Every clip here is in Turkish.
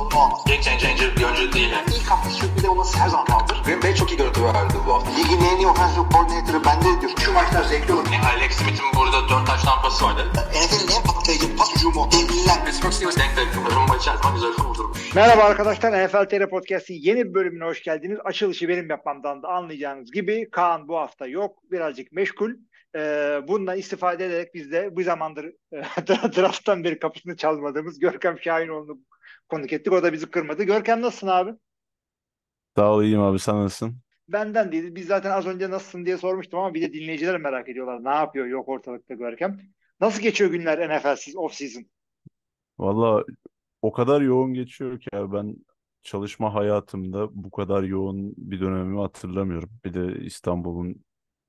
sorunu olmaz. Game changer bir oyuncu değil. Yani. İlk hafta sürpriz olması her zaman kaldır. Green Bay çok iyi görüntü verdi bu hafta. Ligin en iyi offensive coordinator'ı bende diyor. Şu maçlar zevkli olur. Yani Alex Smith'in burada 4 taş tampası vardı. NFL'in en patlayıcı pas hücumu. Devliler. Pittsburgh Steelers denk denk. Rumba içerisinde güzel kurdurmuş. Merhaba arkadaşlar, NFL TR Podcast'in yeni bir bölümüne hoş geldiniz. Açılışı benim yapmamdan da anlayacağınız gibi Kaan bu hafta yok, birazcık meşgul. Ee, bundan istifade ederek biz de bu zamandır e, drafttan beri kapısını çalmadığımız Görkem Şahinoğlu'nu konuk ettik. O da bizi kırmadı. Görkem nasılsın abi? Sağ ol iyiyim abi sen nasılsın? Benden değil. Biz zaten az önce nasılsın diye sormuştum ama bir de dinleyiciler merak ediyorlar. Ne yapıyor? Yok ortalıkta Görkem. Nasıl geçiyor günler NFL'siz, off-season? Valla o kadar yoğun geçiyor ki abi ben çalışma hayatımda bu kadar yoğun bir dönemimi hatırlamıyorum. Bir de İstanbul'un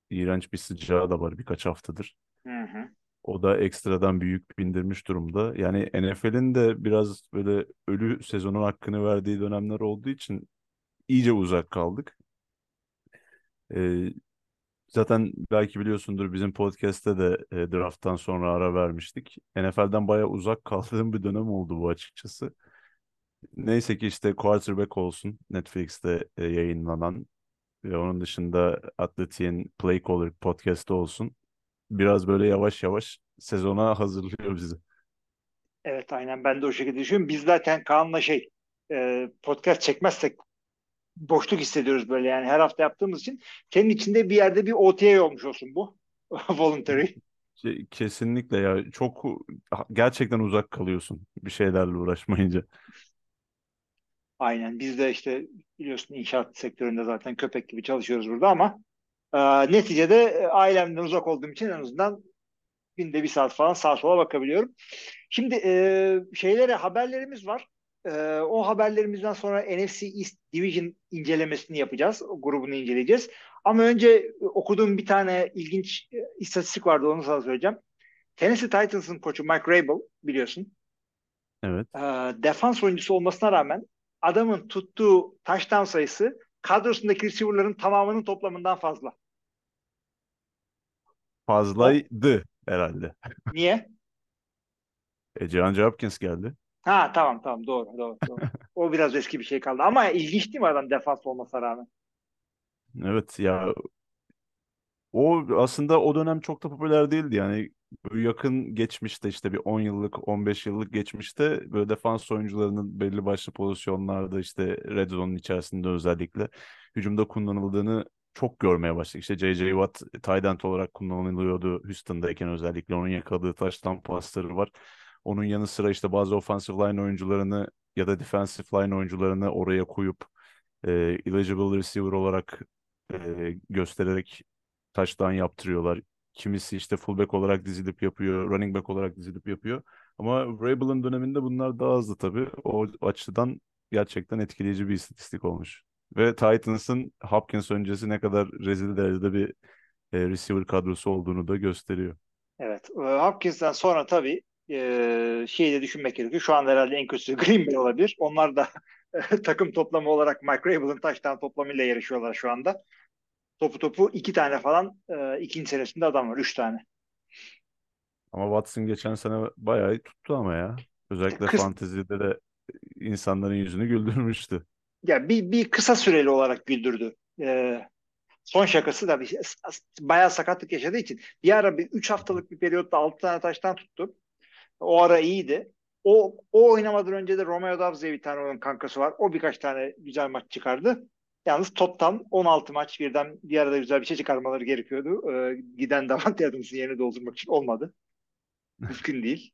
iğrenç bir sıcağı da var birkaç haftadır. Hı hı. O da ekstradan bir yük bindirmiş durumda. Yani NFL'in de biraz böyle ölü sezonun hakkını verdiği dönemler olduğu için iyice uzak kaldık. Ee, zaten belki biliyorsundur bizim podcast'te de e, draft'tan sonra ara vermiştik. NFL'den bayağı uzak kaldığım bir dönem oldu bu açıkçası. Neyse ki işte Quarterback olsun Netflix'te e, yayınlanan ve onun dışında Atletik'in Play Caller podcast'ı olsun. Biraz böyle yavaş yavaş sezona hazırlıyor bizi. Evet aynen ben de o şekilde düşünüyorum. Biz zaten Kaan'la şey e, podcast çekmezsek boşluk hissediyoruz böyle yani her hafta yaptığımız için. Senin içinde bir yerde bir OTA olmuş olsun bu. Voluntary. Ke- Kesinlikle ya çok gerçekten uzak kalıyorsun bir şeylerle uğraşmayınca. Aynen biz de işte biliyorsun inşaat sektöründe zaten köpek gibi çalışıyoruz burada ama e, neticede e, ailemden uzak olduğum için en azından günde bir saat falan sağa sola bakabiliyorum. Şimdi e, şeylere haberlerimiz var. E, o haberlerimizden sonra NFC East Division incelemesini yapacağız. O grubunu inceleyeceğiz. Ama önce okuduğum bir tane ilginç e, istatistik vardı onu sana söyleyeceğim. Tennessee Titans'ın koçu Mike Rabel biliyorsun. Evet. E, defans oyuncusu olmasına rağmen adamın tuttuğu touchdown sayısı kadrosundaki receiver'ların tamamının toplamından fazla. Fazlaydı herhalde. Niye? E, DeAndre Hopkins geldi. Ha tamam tamam doğru doğru. doğru. o biraz eski bir şey kaldı ama ilginç değil mi adam defans olmasına rağmen? Evet ya o aslında o dönem çok da popüler değildi yani yakın geçmişte işte bir 10 yıllık 15 yıllık geçmişte böyle defans oyuncularının belli başlı pozisyonlarda işte red zone'un içerisinde özellikle hücumda kullanıldığını çok görmeye başladık. İşte J.J. Watt tight end olarak kullanılıyordu Houston'dayken özellikle onun yakaladığı touchdown pasları var. Onun yanı sıra işte bazı offensive line oyuncularını ya da defensive line oyuncularını oraya koyup e, eligible receiver olarak e, göstererek touchdown yaptırıyorlar. Kimisi işte fullback olarak dizilip yapıyor, running back olarak dizilip yapıyor. Ama Vrabel'ın döneminde bunlar daha azdı tabii. O açıdan gerçekten etkileyici bir istatistik olmuş. Ve Titans'ın Hopkins öncesi ne kadar rezil derecede bir e, receiver kadrosu olduğunu da gösteriyor. Evet. e, Hopkins'ten sonra tabii e, şeyi de düşünmek gerekiyor. Şu anda herhalde en kötüsü Green Bay olabilir. Onlar da takım toplamı olarak Mike Rabel'ın touchdown toplamıyla yarışıyorlar şu anda. Topu topu iki tane falan e, ikinci senesinde adam var. Üç tane. Ama Watson geçen sene bayağı tuttu ama ya. Özellikle Kız- fantezide de insanların yüzünü güldürmüştü. Ya bir, bir kısa süreli olarak güldürdü. E, son şakası da bir, bayağı sakatlık yaşadığı için bir ara bir 3 haftalık bir periyotta 6 tane taştan tuttu. O ara iyiydi. O, o oynamadan önce de Romeo diye bir tane onun kankası var. O birkaç tane güzel maç çıkardı. Yalnız toplam 16 maç birden bir arada güzel bir şey çıkarmaları gerekiyordu. Ee, giden Davante Adams'ın yerini doldurmak için olmadı. Mümkün değil.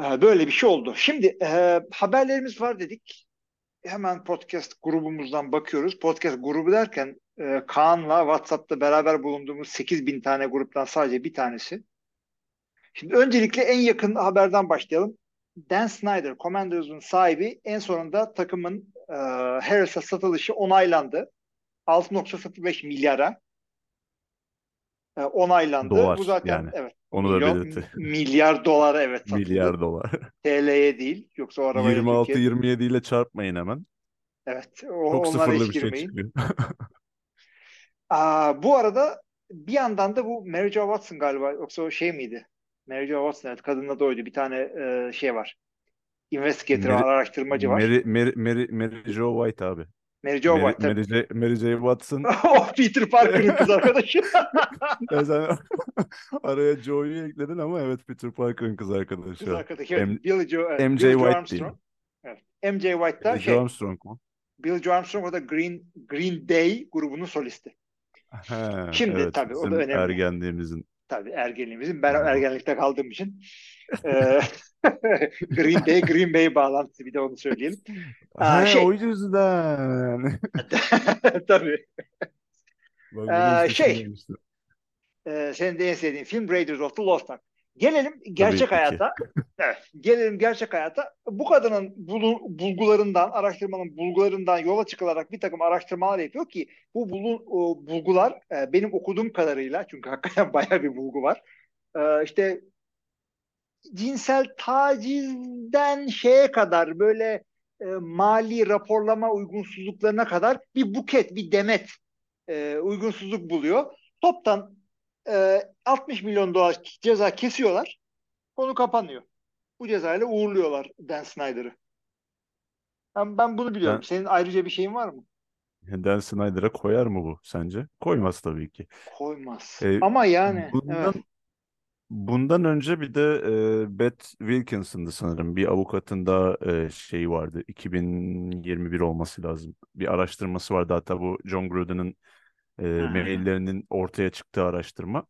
Ee, böyle bir şey oldu. Şimdi e, haberlerimiz var dedik. Hemen podcast grubumuzdan bakıyoruz. Podcast grubu derken e, Kaan'la WhatsApp'ta beraber bulunduğumuz 8000 tane gruptan sadece bir tanesi. Şimdi öncelikle en yakın haberden başlayalım. Dan Snyder, Commanders'ın sahibi en sonunda takımın e, Harris'a satılışı onaylandı. 6.05 milyara e, onaylandı. Dolar Bu zaten yani. evet. Onu da belirtti. Milyar dolar evet satıldı. Milyar dolar. TL'ye değil. Yoksa o arabaya Türkiye- 26-27 ile çarpmayın hemen. Evet. O, Çok sıfırlı hiç bir şey girmeyin. çıkıyor. Aa, bu arada bir yandan da bu Mary Jo Watson galiba yoksa o şey miydi? Mary Jo Watson evet kadının adı oydu. Bir tane e, şey var. Investigator Mary, araştırmacı var. Mary, Mary, Mary, Mary Jo White abi. Mary Jo Mary, White. Mary, J, Mary J. Watson. O Peter Parker'ın kız arkadaşı. Ya sen araya Joe'yu ekledin ama evet Peter Parker'ın kız Kız arkadaşı. arkadaşı. Evet, M- Billy Joe, MJ Billy White Armstrong. Evet. MJ White da Billy şey, Armstrong mu? Billy Joe Armstrong o da Green Green Day grubunun solisti. He, Şimdi evet tabii o da önemli. ergenliğimizin. Tabii ergenliğimizin. Ben ergenlikte kaldığım için. Eee, Green Day, Green Bay bağlantısı bir de onu söyleyelim. Aa, He, şey- o yüzden. Tabii. Ee, şey, Ee, senin de en sevdiğin film Raiders of the Lost Ark. Gelelim gerçek Tabii hayata. Evet, gelelim gerçek hayata. Bu kadının bulu- bulgularından, araştırmanın bulgularından yola çıkılarak bir takım araştırmalar yapıyor ki bu bulu- o bulgular e, benim okuduğum kadarıyla çünkü hakikaten bayağı bir bulgu var. E, işte cinsel tacizden şeye kadar böyle e, mali raporlama uygunsuzluklarına kadar bir buket, bir demet e, uygunsuzluk buluyor. Toptan e, 60 milyon dolar ceza kesiyorlar. Konu kapanıyor. Bu cezayla uğurluyorlar Dan Snyder'ı. Ben, ben bunu biliyorum. Ben- Senin ayrıca bir şeyin var mı? Dan Snyder'a koyar mı bu sence? Koymaz tabii ki. Koymaz. Ee, Ama yani Bundan evet. bundan önce bir de e, Beth Wilkinson'dı sanırım. Bir avukatın da e, şeyi vardı. 2021 olması lazım. Bir araştırması vardı hatta bu John Gruden'ın e, maillerinin ortaya çıktığı araştırma.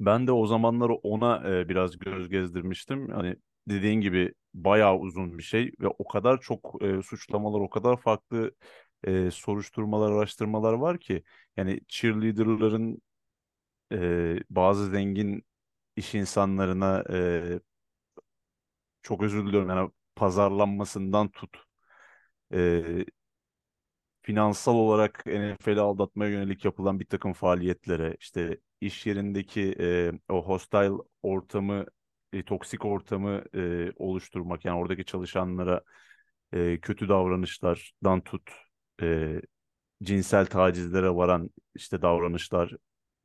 Ben de o zamanlar ona e, biraz göz gezdirmiştim. Hani dediğin gibi bayağı uzun bir şey ve o kadar çok e, suçlamalar, o kadar farklı e, soruşturmalar, araştırmalar var ki yani cheerleaderların e, bazı zengin iş insanlarına e, çok özür diliyorum yani pazarlanmasından tut e, finansal olarak NFL'i aldatmaya yönelik yapılan bir takım faaliyetlere, işte iş yerindeki e, o hostile ortamı, e, toksik ortamı e, oluşturmak, yani oradaki çalışanlara e, kötü davranışlardan tut, e, cinsel tacizlere varan işte davranışlar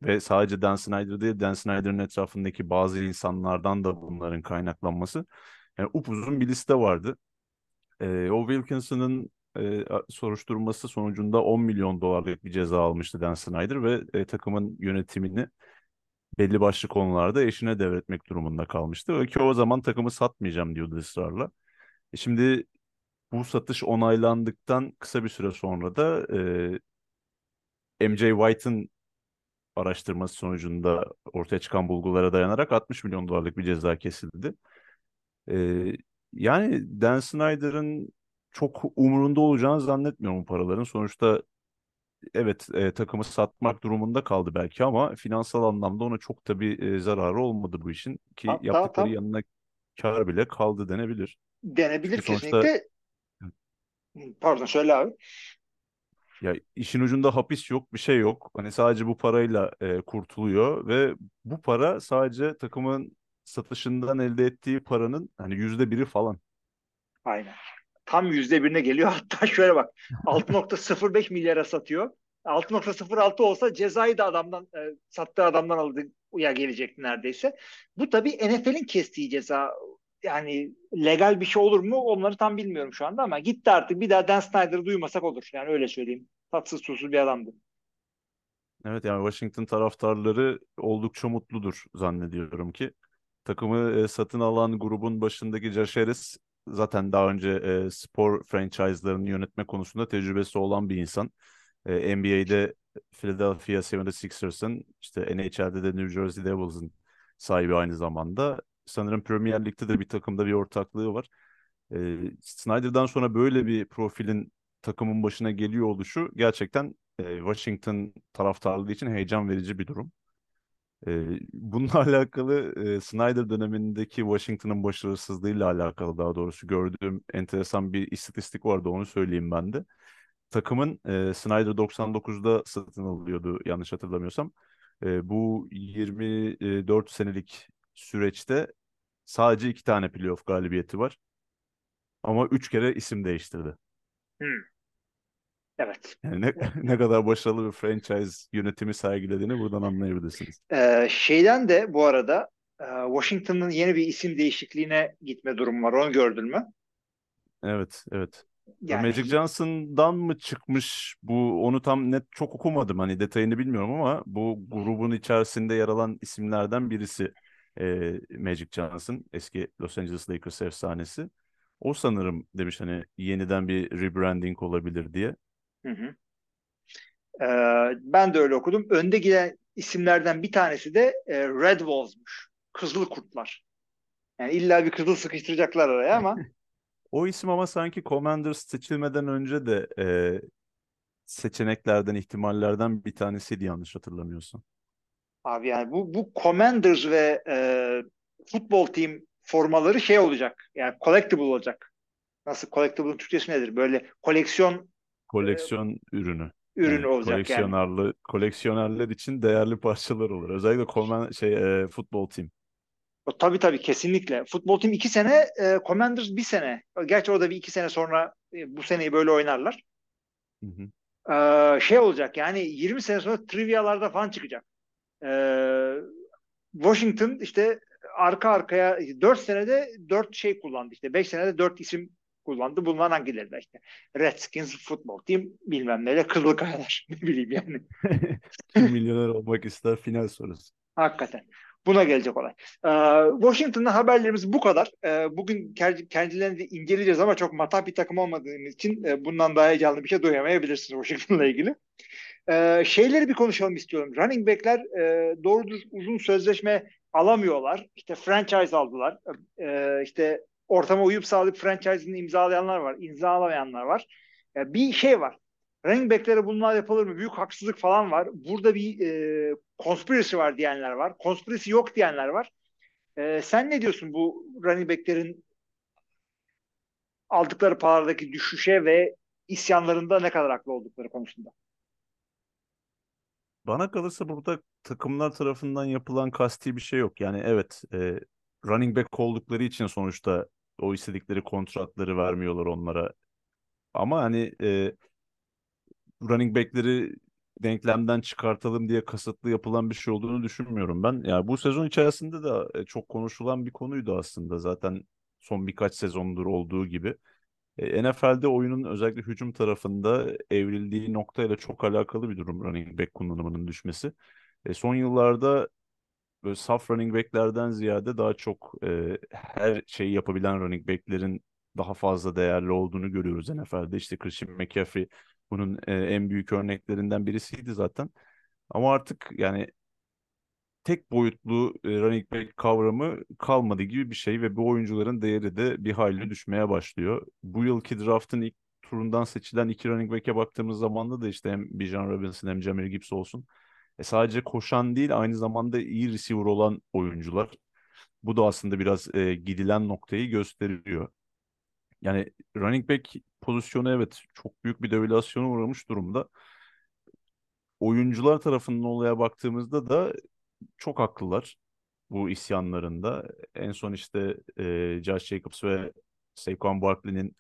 ve sadece Dan Snyder değil, Dan Snyder'ın etrafındaki bazı insanlardan da bunların kaynaklanması. Yani upuzun bir liste vardı. E, o Wilkinson'ın e, soruşturması sonucunda 10 milyon dolarlık bir ceza almıştı Dan Snyder ve e, takımın yönetimini belli başlı konularda eşine devretmek durumunda kalmıştı. Ve ki o zaman takımı satmayacağım diyordu ısrarla. E şimdi bu satış onaylandıktan kısa bir süre sonra da e, MJ White'ın araştırması sonucunda ortaya çıkan bulgulara dayanarak 60 milyon dolarlık bir ceza kesildi. E, yani Dan Snyder'ın çok umurunda olacağını zannetmiyorum bu paraların. Sonuçta evet e, takımı satmak durumunda kaldı belki ama finansal anlamda ona çok da bir e, zararı olmadı bu işin ki Tam- tam- yaptıkları tam. yanına kar bile kaldı denebilir. Denebilir Çünkü sonuçta- kesinlikle. Pardon söyle abi. Ya işin ucunda hapis yok, bir şey yok. Hani sadece bu parayla e, kurtuluyor ve bu para sadece takımın satışından elde ettiği paranın hani yüzde biri falan. Aynen. Tam yüzde birine geliyor. Hatta şöyle bak 6.05 milyara satıyor. 6.06 olsa cezayı da adamdan e, sattığı adamdan aldı ya gelecekti neredeyse. Bu tabii NFL'in kestiği ceza. Yani legal bir şey olur mu? Onları tam bilmiyorum şu anda ama gitti artık. Bir daha Dan Snyder'ı duymasak olur. Yani öyle söyleyeyim. Tatsız tuzsuz bir adamdı. Evet yani Washington taraftarları oldukça mutludur zannediyorum ki. Takımı e, satın alan grubun başındaki Josh zaten daha önce e, spor franchise'larını yönetme konusunda tecrübesi olan bir insan. E, NBA'de Philadelphia 76ers'ın işte NHL'de de New Jersey Devils'ın sahibi aynı zamanda. Sanırım Premier Lig'de de bir takımda bir ortaklığı var. E, Snyder'dan sonra böyle bir profilin takımın başına geliyor oluşu gerçekten e, Washington taraftarlığı için heyecan verici bir durum. E, bununla alakalı e, Snyder dönemindeki Washington'ın başarısızlığıyla alakalı daha doğrusu gördüğüm enteresan bir istatistik vardı onu söyleyeyim ben de. Takımın e, Snyder 99'da satın alıyordu yanlış hatırlamıyorsam. E, bu 24 senelik süreçte sadece iki tane playoff galibiyeti var. Ama üç kere isim değiştirdi. Hmm. Evet. Yani ne, ne kadar başarılı bir franchise yönetimi sergilediğini buradan anlayabilirsiniz. Ee, şeyden de bu arada e, Washington'ın yeni bir isim değişikliğine gitme durumu var. Onu gördün mü? Evet, evet. Yani Magic Johnson'dan mı çıkmış bu onu tam net çok okumadım hani detayını bilmiyorum ama bu grubun içerisinde yer alan isimlerden birisi e, Magic Johnson eski Los Angeles Lakers efsanesi. O sanırım demiş hani yeniden bir rebranding olabilir diye. Hı hı. Ee, ben de öyle okudum. Önde giden isimlerden bir tanesi de e, Red Wolves'muş. Kızıl Kurtlar. Yani illa bir kızıl sıkıştıracaklar araya ama O isim ama sanki Commanders seçilmeden önce de e, seçeneklerden, ihtimallerden bir tanesiydi yanlış hatırlamıyorsam. abi yani bu bu Commanders ve e, futbol team formaları şey olacak. Yani collectible olacak. Nasıl collectible'ın Türkçesi nedir? Böyle koleksiyon Koleksiyon ürünü. ürünü Yani olacak yani. koleksiyonerli, koleksiyonerler için değerli parçalar olur. Özellikle command, şey e, futbol team. O, tabii tabii kesinlikle. Futbol team iki sene, e, Commanders bir sene. Gerçi o da bir iki sene sonra e, bu seneyi böyle oynarlar. Hı hı. Ee, şey olacak yani 20 sene sonra trivyalarda falan çıkacak. Ee, Washington işte arka arkaya 4 senede 4 şey kullandı işte 5 senede 4 isim kullandı. Bunlar hangileri de işte Redskins futbol team bilmem neyle Kızılkayalar ne bileyim yani. Milyoner olmak ister final sorusu. Hakikaten. Buna gelecek olay. Ee, Washington'da haberlerimiz bu kadar. Ee, bugün kendilerini de inceleyeceğiz ama çok matah bir takım olmadığımız için e, bundan daha heyecanlı bir şey duyamayabilirsiniz Washington'la ilgili. Ee, şeyleri bir konuşalım istiyorum. Running back'ler e, doğru düz uzun sözleşme alamıyorlar. İşte franchise aldılar. Ee, işte ortama uyup sağlayıp franchise'ını imzalayanlar var. imzalamayanlar var. Ya bir şey var. Running back'lere bunlar yapılır mı? Büyük haksızlık falan var. Burada bir e, conspiracy var diyenler var. Conspiracy yok diyenler var. E, sen ne diyorsun bu running back'lerin aldıkları paralardaki düşüşe ve isyanlarında ne kadar haklı oldukları konusunda? Bana kalırsa burada takımlar tarafından yapılan kasti bir şey yok. Yani evet e, running back oldukları için sonuçta o istedikleri kontratları vermiyorlar onlara. Ama hani e, running back'leri denklemden çıkartalım diye kasıtlı yapılan bir şey olduğunu düşünmüyorum ben. Yani bu sezon içerisinde de e, çok konuşulan bir konuydu aslında. Zaten son birkaç sezondur olduğu gibi. E, NFL'de oyunun özellikle hücum tarafında evrildiği noktayla çok alakalı bir durum running back kullanımının düşmesi. E, son yıllarda böyle saf running back'lerden ziyade daha çok e, her şeyi yapabilen running back'lerin daha fazla değerli olduğunu görüyoruz NFL'de. İşte Christian McCaffrey bunun e, en büyük örneklerinden birisiydi zaten. Ama artık yani tek boyutlu e, running back kavramı kalmadı gibi bir şey ve bu oyuncuların değeri de bir hayli düşmeye başlıyor. Bu yılki draftın ilk turundan seçilen iki running back'e baktığımız zaman da işte hem Bijan Robinson hem Jahmyr Gibbs olsun. E sadece koşan değil aynı zamanda iyi receiver olan oyuncular. Bu da aslında biraz e, gidilen noktayı gösteriyor. Yani running back pozisyonu evet çok büyük bir devalüasyona uğramış durumda. Oyuncular tarafından olaya baktığımızda da çok haklılar bu isyanlarında. En son işte e, Josh Jacobs ve Saquon Barkley'nin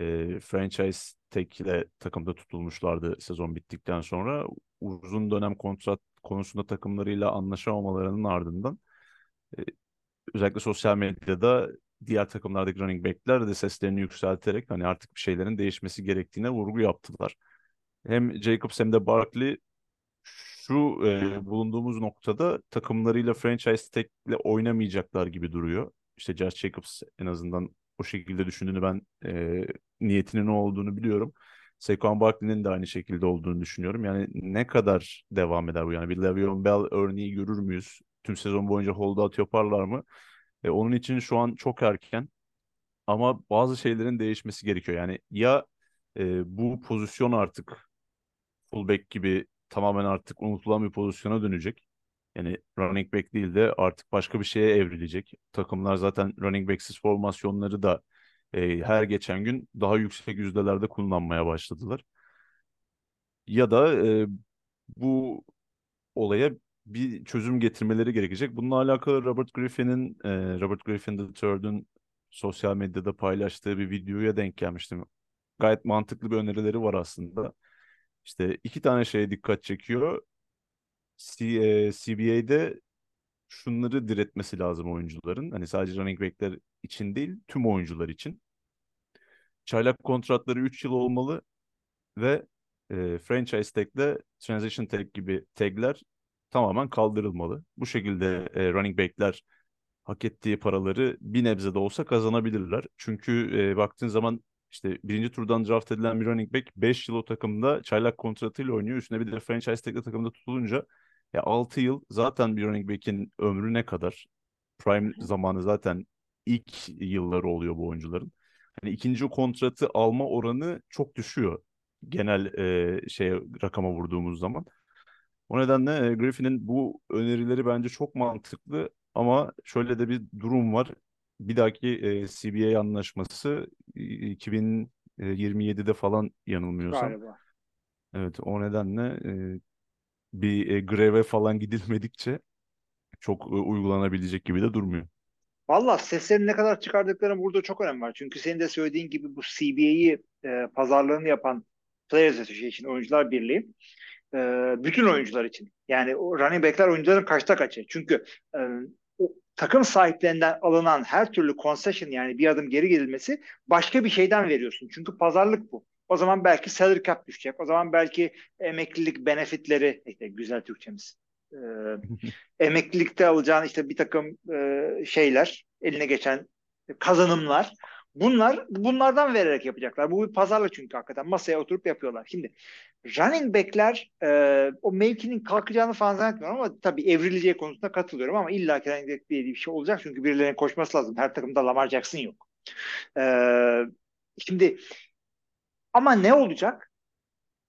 e, franchise tag ile takımda tutulmuşlardı sezon bittikten sonra. Uzun dönem kontrat konusunda takımlarıyla anlaşamamalarının ardından e, özellikle sosyal medyada diğer takımlardaki running back'ler de seslerini yükselterek hani artık bir şeylerin değişmesi gerektiğine vurgu yaptılar. Hem Jacobs hem de Barkley şu e, bulunduğumuz noktada takımlarıyla franchise tag'le oynamayacaklar gibi duruyor. İşte Josh Jacobs en azından o şekilde düşündüğünü ben e, niyetinin ne olduğunu biliyorum. Saquon Barkley'nin de aynı şekilde olduğunu düşünüyorum. Yani ne kadar devam eder bu? Yani bir Le'Veon Bell örneği görür müyüz? Tüm sezon boyunca holdout yaparlar mı? E, onun için şu an çok erken. Ama bazı şeylerin değişmesi gerekiyor. Yani ya e, bu pozisyon artık fullback gibi tamamen artık unutulan bir pozisyona dönecek. Yani running back değil de artık başka bir şeye evrilecek. Takımlar zaten running back'siz formasyonları da e, her geçen gün daha yüksek yüzdelerde kullanmaya başladılar. Ya da e, bu olaya bir çözüm getirmeleri gerekecek. Bununla alakalı Robert Griffin'in e, Robert Griffin III'ün sosyal medyada paylaştığı bir videoya denk gelmiştim. Gayet mantıklı bir önerileri var aslında. İşte iki tane şeye dikkat çekiyor. C, e, CBA'de şunları diretmesi lazım oyuncuların. Hani sadece running back'ler için değil, tüm oyuncular için. Çaylak kontratları 3 yıl olmalı ve e, franchise tag'le transition tag gibi tag'ler tamamen kaldırılmalı. Bu şekilde e, running back'ler hak ettiği paraları bir nebze de olsa kazanabilirler. Çünkü e, baktığın zaman işte birinci turdan draft edilen bir running back 5 yıl o takımda çaylak kontratıyla oynuyor. Üstüne bir de franchise tag'le takımda tutulunca ya 6 yıl zaten bir running back'in ömrü ne kadar? Prime zamanı zaten ilk yılları oluyor bu oyuncuların. Hani ikinci kontratı alma oranı çok düşüyor genel e, şey rakama vurduğumuz zaman. O nedenle e, Griffin'in bu önerileri bence çok mantıklı ama şöyle de bir durum var. Bir dahaki e, CBA anlaşması e, 2027'de falan yanılmıyorsam. Galiba. Evet o nedenle e, bir e, greve falan gidilmedikçe çok e, uygulanabilecek gibi de durmuyor. Valla seslerini ne kadar çıkardıkları burada çok önem var. Çünkü senin de söylediğin gibi bu CBA'yi e, pazarlığını yapan Players Association Oyuncular Birliği e, bütün oyuncular için. Yani o running backler oyuncuların kaçta kaçı. Çünkü e, o takım sahiplerinden alınan her türlü concession yani bir adım geri gidilmesi başka bir şeyden veriyorsun. Çünkü pazarlık bu. O zaman belki salary cap düşecek. O zaman belki emeklilik benefitleri işte güzel Türkçemiz. E, emeklilikte alacağın işte bir takım e, şeyler eline geçen kazanımlar bunlar bunlardan vererek yapacaklar. Bu bir pazarlık çünkü hakikaten masaya oturup yapıyorlar. Şimdi running backler e, o mevkinin kalkacağını falan zannetmiyorum ama tabii evrileceği konusunda katılıyorum ama illa ki running back diye bir şey olacak çünkü birilerinin koşması lazım. Her takımda Lamar Jackson yok. E, şimdi ama ne olacak?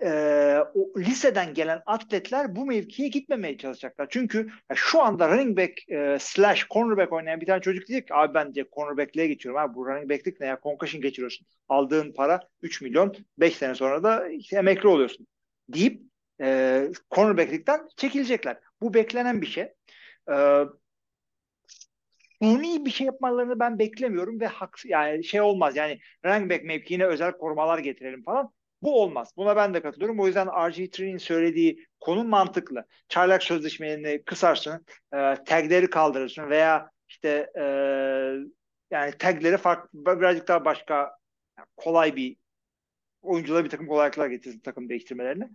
Ee, o liseden gelen atletler bu mevkiye gitmemeye çalışacaklar. Çünkü şu anda running back e, slash cornerback oynayan bir tane çocuk diyecek ki abi ben de cornerback'liğe geçiyorum. Abi bu running back'lik ne ya? Concussion geçiriyorsun. Aldığın para 3 milyon. 5 sene sonra da emekli oluyorsun. Deyip e, cornerback'likten çekilecekler. Bu beklenen bir şey. E, suni bir şey yapmalarını ben beklemiyorum ve hak, yani şey olmaz yani running back mevkiine özel korumalar getirelim falan. Bu olmaz. Buna ben de katılıyorum. O yüzden RG3'nin söylediği konu mantıklı. Çaylak sözleşmelerini kısarsın, e, tagleri kaldırırsın veya işte e, yani tagleri farklı birazcık daha başka kolay bir oyunculara bir takım kolaylıklar getirsin takım değiştirmelerine.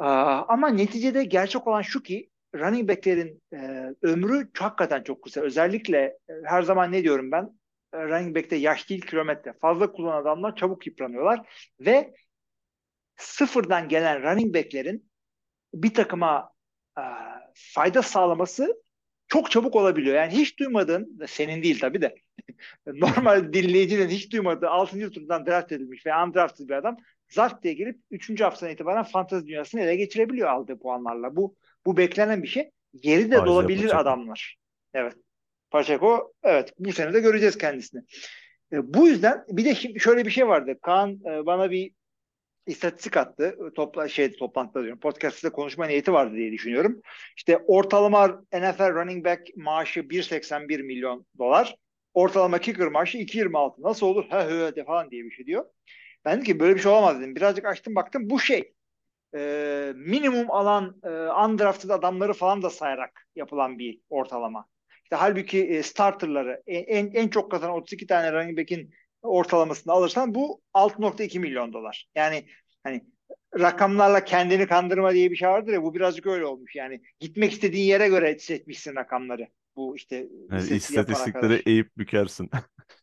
E, ama neticede gerçek olan şu ki running backlerin e, ömrü hakikaten çok kısa. Özellikle e, her zaman ne diyorum ben? E, running back'te yaş değil kilometre. Fazla kullanan adamlar çabuk yıpranıyorlar ve sıfırdan gelen running backlerin bir takıma e, fayda sağlaması çok çabuk olabiliyor. Yani hiç duymadığın, senin değil tabii de, normal dinleyicinin hiç duymadığı 6. turdan draft edilmiş ve undrafted bir adam zart diye gelip 3. haftadan itibaren fantezi dünyasını ele geçirebiliyor aldığı puanlarla. Bu bu beklenen bir şey. Geri de Isaiah dolabilir Pacheco. adamlar. Evet. Pacheco evet bu sene de göreceğiz kendisini. E, bu yüzden bir de şimdi şöyle bir şey vardı. Kaan e, bana bir istatistik attı. Topla şey toplantıda diyorum. Podcast'ta konuşma niyeti vardı diye düşünüyorum. İşte ortalama NFL running back maaşı 1.81 milyon dolar. Ortalama kicker maaşı 2.26. Nasıl olur? Ha hı falan diye bir şey diyor. Ben dedim ki böyle bir şey olamaz dedim. Birazcık açtım baktım bu şey e, minimum alan e, undrafted adamları falan da sayarak yapılan bir ortalama. İşte halbuki e, starterları en, en çok kazanan 32 tane running back'in ortalamasını alırsan bu 6.2 milyon dolar. Yani hani rakamlarla kendini kandırma diye bir şey vardır ya bu birazcık öyle olmuş. Yani gitmek istediğin yere göre seçmişsin rakamları. Bu işte Yani istatistikleri eğip bükersin.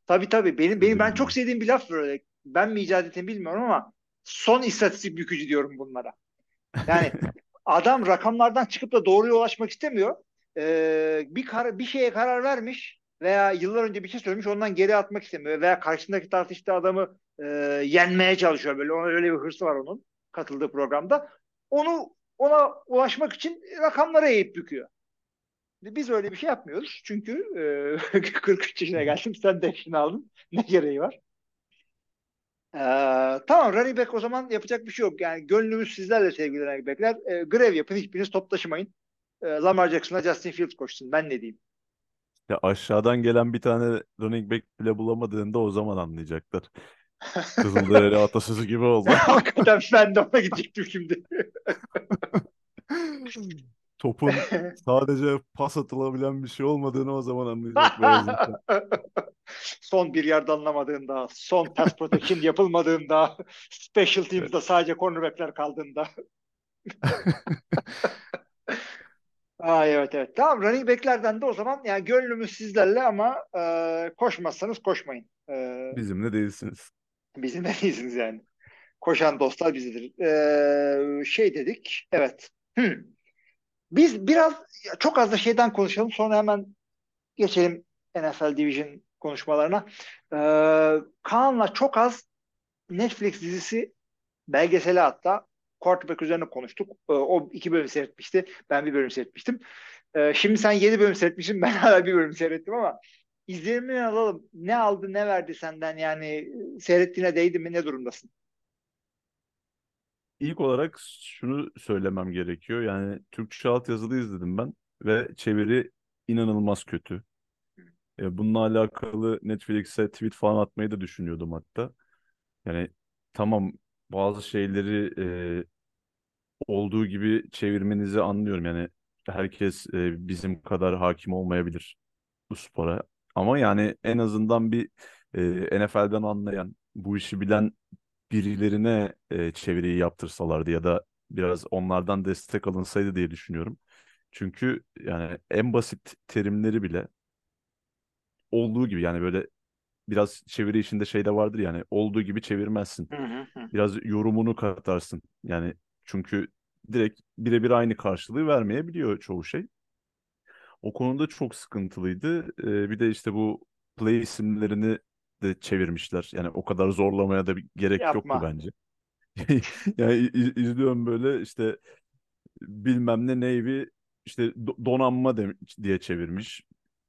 Tabii tabii. Benim, benim ben çok sevdiğim bir laf var öyle. Ben mi icat ettim bilmiyorum ama son istatistik bükücü diyorum bunlara. Yani adam rakamlardan çıkıp da doğruya ulaşmak istemiyor. Ee, bir kar, bir şeye karar vermiş veya yıllar önce bir şey söylemiş ondan geri atmak istemiyor veya karşısındaki tartıştığı adamı e, yenmeye çalışıyor böyle. Ona öyle bir hırsı var onun katıldığı programda. Onu ona ulaşmak için rakamlara eğip büküyor. Biz öyle bir şey yapmıyoruz. Çünkü e, 43 yaşına geldim. Sen de yaşını aldın. Ne gereği var? Ee, tamam running back o zaman yapacak bir şey yok. Yani gönlümüz sizlerle sevgili running backler. Ee, grev yapın. Hiçbiriniz top taşımayın. Ee, Lamar Jackson'la Justin Fields koşsun. Ben ne diyeyim? Ya aşağıdan gelen bir tane running back bile bulamadığında o zaman anlayacaklar. Kızılderili atasözü gibi oldu. Hakikaten ben de ona gidecektim şimdi. Topun sadece pas atılabilen bir şey olmadığını o zaman anlayacak son bir yerde anlamadığında, son pass protection yapılmadığında, special teams'da sadece cornerback'ler kaldığında. Aa, evet evet. Tamam running back'lerden de o zaman yani gönlümüz sizlerle ama e, koşmazsanız koşmayın. E, Bizimle değilsiniz. bizim de değilsiniz yani. Koşan dostlar bizdir. E, şey dedik. Evet. Hmm. Biz biraz çok az da şeyden konuşalım. Sonra hemen geçelim NFL Division konuşmalarına. E, Kaan'la çok az Netflix dizisi belgeseli hatta quarterback üzerine konuştuk. E, o iki bölüm seyretmişti. Ben bir bölüm seyretmiştim. E, şimdi sen yedi bölüm seyretmişsin. Ben hala bir bölüm seyrettim ama izlenimini alalım. Ne aldı ne verdi senden yani seyrettiğine değdi mi ne durumdasın? İlk olarak şunu söylemem gerekiyor. Yani Türkçe altyazılı izledim ben ve çeviri inanılmaz kötü. E, bununla alakalı Netflix'e tweet falan atmayı da düşünüyordum hatta. Yani tamam bazı şeyleri e, olduğu gibi çevirmenizi anlıyorum. Yani herkes e, bizim kadar hakim olmayabilir bu spora. Ama yani en azından bir e, NFL'den anlayan, bu işi bilen birilerine e, çeviriyi yaptırsalardı ya da biraz onlardan destek alınsaydı diye düşünüyorum. Çünkü yani en basit terimleri bile olduğu gibi yani böyle biraz çeviri işinde şey de vardır yani olduğu gibi çevirmezsin. Biraz yorumunu katarsın. Yani çünkü direkt birebir aynı karşılığı vermeyebiliyor çoğu şey. O konuda çok sıkıntılıydı. Ee, bir de işte bu play isimlerini de çevirmişler. Yani o kadar zorlamaya da bir gerek yoktu Yapma. bence. Yani izliyorum böyle işte bilmem ne Navy işte do- donanma dem- diye çevirmiş.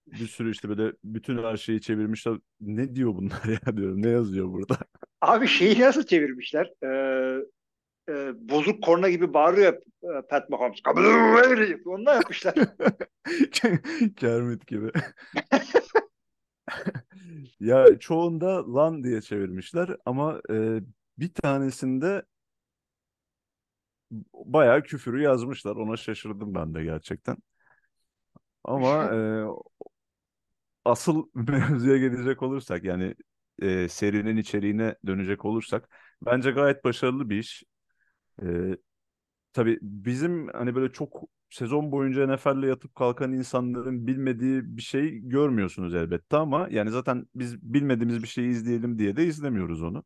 Bir sürü işte böyle bütün her şeyi çevirmişler. Ne diyor bunlar ya diyorum. Ne yazıyor burada? Abi şeyi nasıl çevirmişler? Ee, e, bozuk korna gibi bağırıyor e, Pat Mahomes. Ondan yapmışlar. Kermit gibi. Ya çoğunda lan diye çevirmişler ama e, bir tanesinde bayağı küfürü yazmışlar. Ona şaşırdım ben de gerçekten. Ama e, asıl mevzuya gelecek olursak yani e, serinin içeriğine dönecek olursak bence gayet başarılı bir iş. E, tabii bizim hani böyle çok sezon boyunca NFL'le yatıp kalkan insanların bilmediği bir şey görmüyorsunuz elbette ama yani zaten biz bilmediğimiz bir şeyi izleyelim diye de izlemiyoruz onu.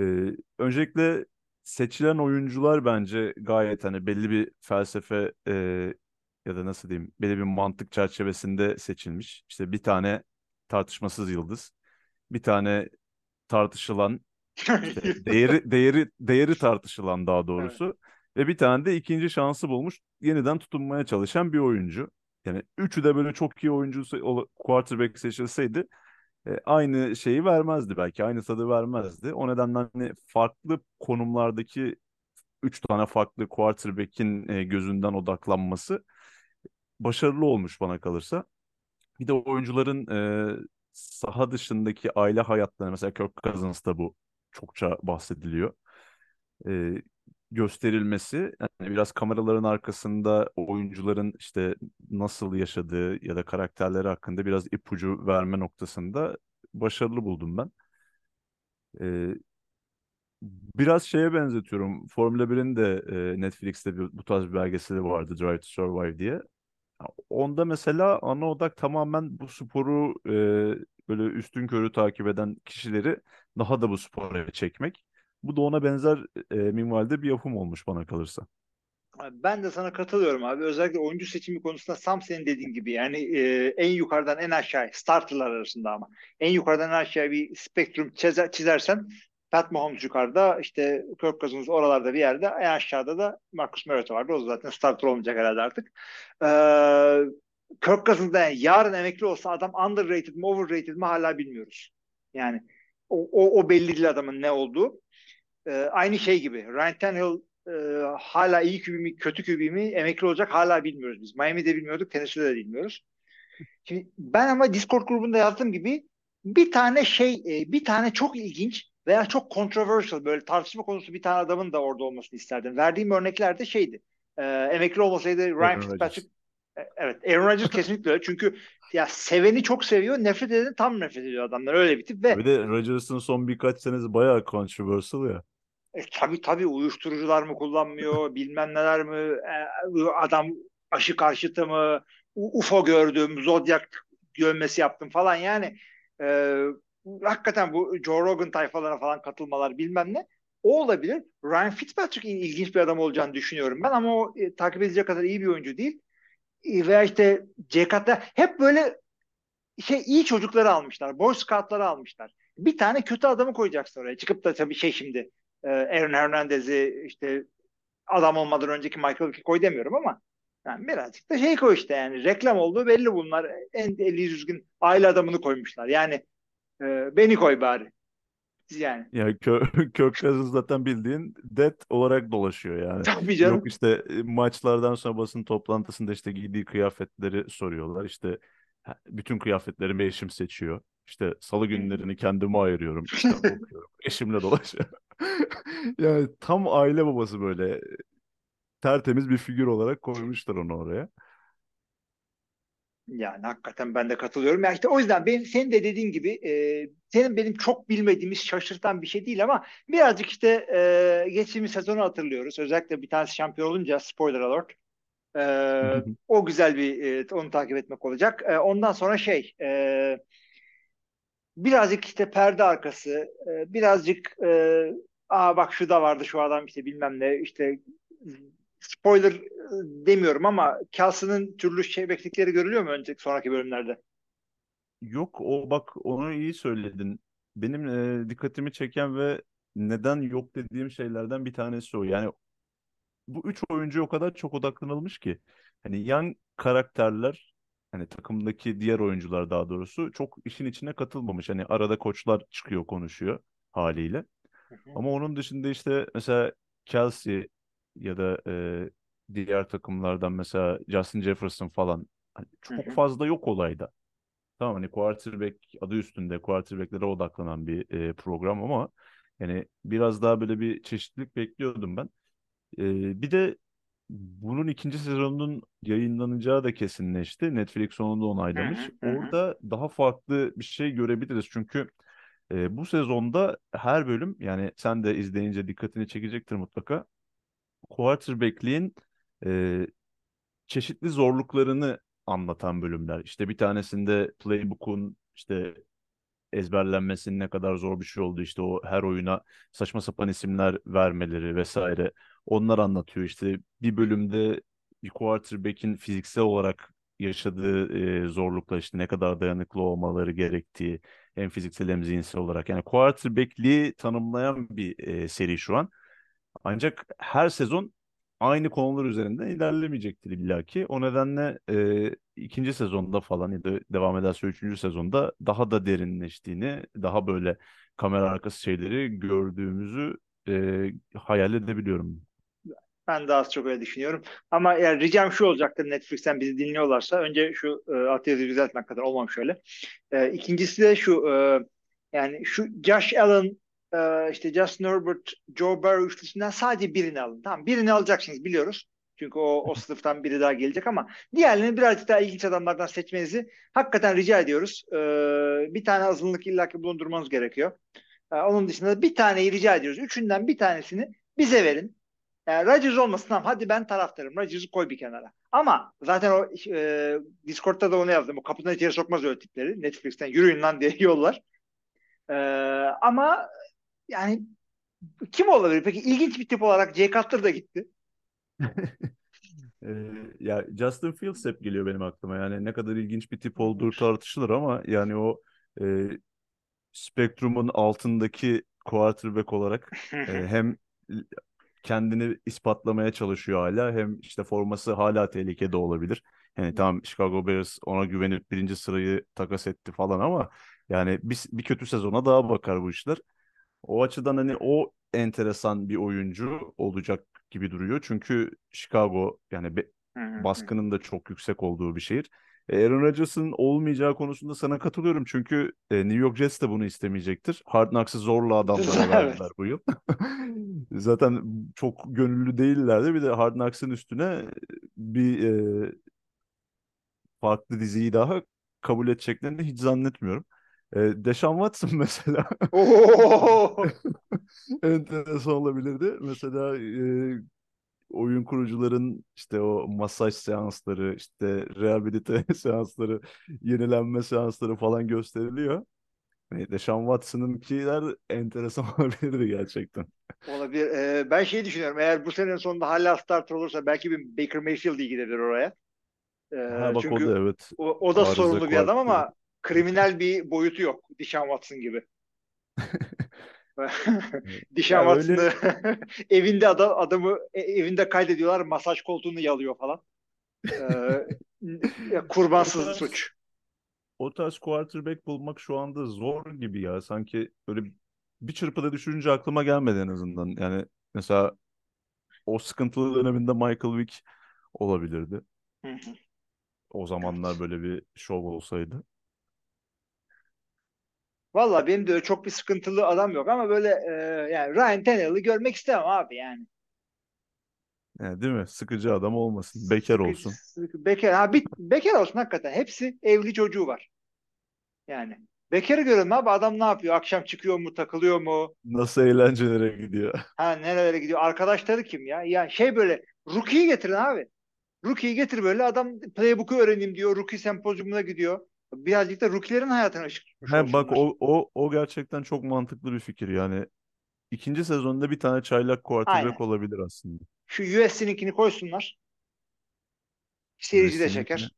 Ee, öncelikle seçilen oyuncular bence gayet hani belli bir felsefe e, ya da nasıl diyeyim belli bir mantık çerçevesinde seçilmiş. İşte bir tane tartışmasız yıldız, bir tane tartışılan işte değeri değeri değeri tartışılan daha doğrusu ve bir tane de ikinci şansı bulmuş yeniden tutunmaya çalışan bir oyuncu. Yani üçü de böyle çok iyi oyuncu quarterback seçilseydi e, aynı şeyi vermezdi belki aynı tadı vermezdi. O nedenle hani farklı konumlardaki üç tane farklı quarterback'in e, gözünden odaklanması başarılı olmuş bana kalırsa. Bir de oyuncuların e, saha dışındaki aile hayatları mesela Kirk Cousins'ta bu çokça bahsediliyor. E, gösterilmesi yani biraz kameraların arkasında oyuncuların işte nasıl yaşadığı ya da karakterleri hakkında biraz ipucu verme noktasında başarılı buldum ben. E, biraz şeye benzetiyorum. Formula 1'in de e, Netflix'te bir, bu tarz bir belgeseli vardı Drive to Survive diye. Onda mesela ana odak tamamen bu sporu e, böyle üstün körü takip eden kişileri daha da bu spora çekmek. Bu da ona benzer e, minvalde bir yapım olmuş bana kalırsa. Ben de sana katılıyorum abi. Özellikle oyuncu seçimi konusunda Sam senin dediğin gibi yani e, en yukarıdan en aşağı starterlar arasında ama en yukarıdan en aşağı bir spektrum çizer, çizersen Pat Mahomes yukarıda işte Kirk Cousins oralarda bir yerde en aşağıda da Marcus Mariota vardı. O zaten starter olmayacak herhalde artık. Ee, Kirk Cousins da yani yarın emekli olsa adam underrated mi overrated mi hala bilmiyoruz. Yani o, o, o belli değil adamın ne olduğu. Ee, aynı şey gibi. Ryan Tannehill e, hala iyi kübü mi kötü kübü mi emekli olacak hala bilmiyoruz biz. Miami'de bilmiyorduk, Tennessee'de de bilmiyoruz. Şimdi ben ama Discord grubunda yazdığım gibi bir tane şey, e, bir tane çok ilginç veya çok controversial böyle tartışma konusu bir tane adamın da orada olmasını isterdim. Verdiğim örnekler de şeydi. E, emekli olmasaydı Ryan Fitzpatrick e, Evet, Aaron Rodgers kesinlikle öyle. Çünkü ya seveni çok seviyor, nefret edeni tam nefret ediyor adamlar. Öyle bir tip ve Bir de Rodgers'ın son birkaç senesi bayağı controversial ya. E, tabii tabii uyuşturucular mı kullanmıyor, bilmem neler mi, e, adam aşı karşıtı mı, UFO gördüm, Zodyak görmesi yaptım falan yani. E, hakikaten bu Joe Rogan tayfalarına falan katılmalar bilmem ne. O olabilir. Ryan Fitzpatrick'in ilginç bir adam olacağını düşünüyorum ben ama o e, takip edecek kadar iyi bir oyuncu değil. E, veya işte J-Cut'ta hep böyle şey iyi çocukları almışlar. Boy Scout'ları almışlar. Bir tane kötü adamı koyacaksın oraya. Çıkıp da tabii şey şimdi e, Aaron Hernandez'i işte adam olmadan önceki Michael koy demiyorum ama yani birazcık da şey koy işte yani reklam olduğu belli bunlar. En eli düzgün aile adamını koymuşlar. Yani e, beni koy bari. Yani Yani Kö Kirk Cousins zaten bildiğin dead olarak dolaşıyor yani. tabii canım. Yok işte e, maçlardan sonra basın toplantısında işte giydiği kıyafetleri soruyorlar. İşte bütün kıyafetlerimi eşim seçiyor. İşte salı günlerini kendime ayırıyorum. İşte okuyorum. Eşimle dolaşıyorum. Yani tam aile babası böyle tertemiz bir figür olarak koymuşlar onu oraya. Yani hakikaten ben de katılıyorum. Yani işte o yüzden benim senin de dediğin gibi e, senin benim çok bilmediğimiz şaşırtan bir şey değil ama birazcık işte e, geçtiğimiz sezonu hatırlıyoruz. Özellikle bir tanesi şampiyon olunca spoiler alert. E, o güzel bir e, onu takip etmek olacak. E, ondan sonra şey e, birazcık işte perde arkası e, birazcık e, aa bak şu da vardı şu adam işte bilmem ne işte spoiler demiyorum ama Kelsey'nin türlü şey bekledikleri görülüyor mu önceki sonraki bölümlerde? Yok o bak onu iyi söyledin. Benim e, dikkatimi çeken ve neden yok dediğim şeylerden bir tanesi o. Yani bu üç oyuncu o kadar çok odaklanılmış ki. Hani yan karakterler hani takımdaki diğer oyuncular daha doğrusu çok işin içine katılmamış. Hani arada koçlar çıkıyor konuşuyor haliyle. Ama onun dışında işte mesela Chelsea ya da e, diğer takımlardan mesela Justin Jefferson falan hani çok hı. fazla yok olayda. Tamam hani quarterback adı üstünde quarterbacklere odaklanan bir e, program ama yani biraz daha böyle bir çeşitlilik bekliyordum ben. E, bir de bunun ikinci sezonunun yayınlanacağı da kesinleşti. Netflix sonunda onaylamış. Hı hı. Orada daha farklı bir şey görebiliriz. Çünkü e, bu sezonda her bölüm yani sen de izleyince dikkatini çekecektir mutlaka. Quarterback'liğin e, çeşitli zorluklarını anlatan bölümler. İşte bir tanesinde playbook'un işte ezberlenmesinin ne kadar zor bir şey oldu. İşte o her oyuna saçma sapan isimler vermeleri vesaire. Onlar anlatıyor. İşte bir bölümde bir quarterback'in fiziksel olarak yaşadığı e, zorluklar işte ne kadar dayanıklı olmaları gerektiği hem fiziksel hem zihinsel olarak. Yani quarterback'liği tanımlayan bir e, seri şu an. Ancak her sezon aynı konular üzerinden ilerlemeyecektir illaki. O nedenle e, ikinci sezonda falan ya da devam ederse üçüncü sezonda daha da derinleştiğini, daha böyle kamera arkası şeyleri gördüğümüzü e, hayal edebiliyorum. Ben de az çok öyle düşünüyorum. Ama yani ricam şu olacaktır Netflix'ten bizi dinliyorlarsa önce şu e, altyazıyı düzeltmek kadar olmamış öyle. E, ikincisi de şu e, yani şu Josh Allen e, işte Justin Herbert, Joe Burrow üçlüsünden sadece birini alın. Tamam birini alacaksınız biliyoruz. Çünkü o, o sınıftan biri daha gelecek ama diğerlerini birazcık daha ilginç adamlardan seçmenizi hakikaten rica ediyoruz. E, bir tane azınlık illaki bulundurmanız gerekiyor. E, onun dışında bir taneyi rica ediyoruz. Üçünden bir tanesini bize verin. Yani Rodgers olmasın tamam hadi ben taraftarım. Rodgers'ı koy bir kenara. Ama zaten o e, Discord'da da onu yazdım. O kapıdan içeri sokmaz öyle tipleri. Netflix'ten yürüyün lan diye yollar. E, ama yani kim olabilir? Peki ilginç bir tip olarak Jay Cutler da gitti. E, ya Justin Fields hep geliyor benim aklıma. Yani ne kadar ilginç bir tip olduğu tartışılır ama yani o e, spektrumun altındaki quarterback olarak e, hem kendini ispatlamaya çalışıyor hala hem işte forması hala tehlikede olabilir. Yani tamam Chicago Bears ona güvenip birinci sırayı takas etti falan ama yani bir, bir kötü sezona daha bakar bu işler. O açıdan hani o enteresan bir oyuncu olacak gibi duruyor. Çünkü Chicago yani be- baskının da çok yüksek olduğu bir şehir. E, Aaron Rodgers'ın olmayacağı konusunda sana katılıyorum. Çünkü e, New York Jets de bunu istemeyecektir. Hard Knocks'ı zorla adamlara Evet. verdiler bu yıl. Zaten çok gönüllü değillerdi. Bir de Hard Knocks'ın üstüne bir e, farklı diziyi daha kabul edeceklerini hiç zannetmiyorum. E, Deshaun Watson mesela enteresan olabilirdi. Mesela e, oyun kurucuların işte o masaj seansları, işte rehabilite seansları, yenilenme seansları falan gösteriliyor. Hani Deshaun Watson'ınkiler enteresan olabilirdi gerçekten. Olabilir. Ee, ben şey düşünüyorum. Eğer bu senenin sonunda hala starter olursa belki bir Baker Mayfield gidebilir oraya. Ee, Ha bak çünkü o da evet. o, o da Arıza sorunlu bir adam ama. Kriminal bir boyutu yok. Deshaun Watson gibi. Deshaun Ya öyle- Watson'ı evinde adam, adamı e- evinde kaydediyorlar. Masaj koltuğunu yalıyor falan. Ee, kurbansız O tarz- suç. O tarz quarterback bulmak şu anda zor gibi ya. Sanki böyle bir çırpıda düşününce aklıma gelmedi en azından. Yani mesela o sıkıntılı döneminde Michael Vick olabilirdi. Hı hı. O zamanlar böyle bir şov olsaydı. Valla benim de öyle çok bir sıkıntılı adam yok ama böyle e, yani Ryan Tannehill'ı görmek istemem abi yani. Yani değil mi? Sıkıcı adam olmasın. Bekar Sıkı- olsun. sıkı- bekar, ha, bir, bekar olsun hakikaten. Hepsi evli çocuğu var. Yani. Bekarı görelim abi adam ne yapıyor? Akşam çıkıyor mu, takılıyor mu? Nasıl eğlencelere gidiyor. Ha nerelere gidiyor? Arkadaşları kim ya? Ya şey böyle Rookie'yi getirin abi. Rookie'yi getir böyle adam playbook'u öğreneyim diyor. Rookie sempozyumuna gidiyor. Birazcık da rookie'lerin hayatına ışık tutmuş He, bak o, o, o gerçekten çok mantıklı bir fikir. Yani ikinci sezonda bir tane çaylak quarterback Aynen. olabilir aslında. Şu USC'ninkini koysunlar. Seyirci de USC'ninkini. çeker.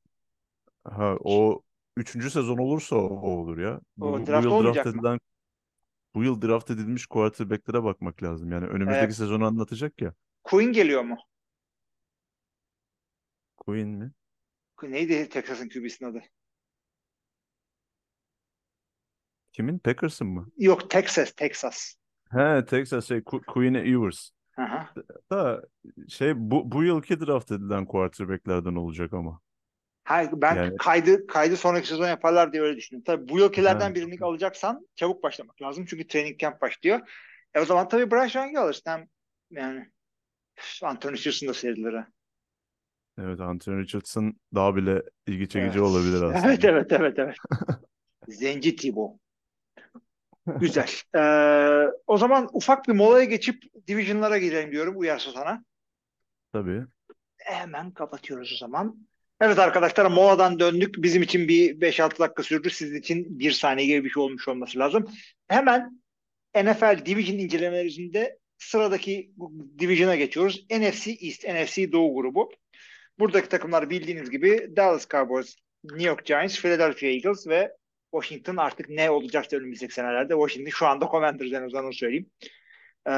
Ha, o üçüncü sezon olursa o, o olur ya. Bu, O bu draft yıl olmayacak draft mı? edilen bu yıl draft edilmiş quarterback'lere bakmak lazım. Yani önümüzdeki Ee, sezonu anlatacak ya. Quinn geliyor mu? Quinn mi? Neydi Texas'ın QB'sinin adı? Kimin? Packers'ın mı? Yok Texas, Texas. He, Texas şey Qu- Quinn Ewers. Aha. Da şey bu bu yılki draft edilen quarterback'lerden olacak ama. Hayır, ben Yani kaydı kaydı sonraki sezon yaparlar diye öyle düşündüm. Tabii bu yılkilerden ha, birini alacaksan çabuk başlamak lazım. Çünkü training camp başlıyor. E o zaman tabii Bryce Young'ı alırsın. Hem yani Anthony Richardson da serilir ha. evet Anthony Richardson daha bile ilgi çekici Evet. olabilir Evet, aslında. evet, evet, evet. Zenci Tibo. Güzel. Ee, o zaman ufak bir molaya geçip division'lara girelim diyorum uyarsa sana. Tabii. Hemen kapatıyoruz o zaman. Evet arkadaşlar moladan döndük. Bizim için bir 5-6 dakika sürdü. Sizin için bir saniye gibi bir şey olmuş olması lazım. Hemen NFL Division incelemelerinde sıradaki Division'a geçiyoruz. NFC East, NFC Doğu grubu. Buradaki takımlar bildiğiniz gibi Dallas Cowboys, New York Giants, Philadelphia Eagles ve Washington artık ne olacaksa önümüzdeki senelerde. Washington şu anda Commanders en azından onu söyleyeyim. Ee,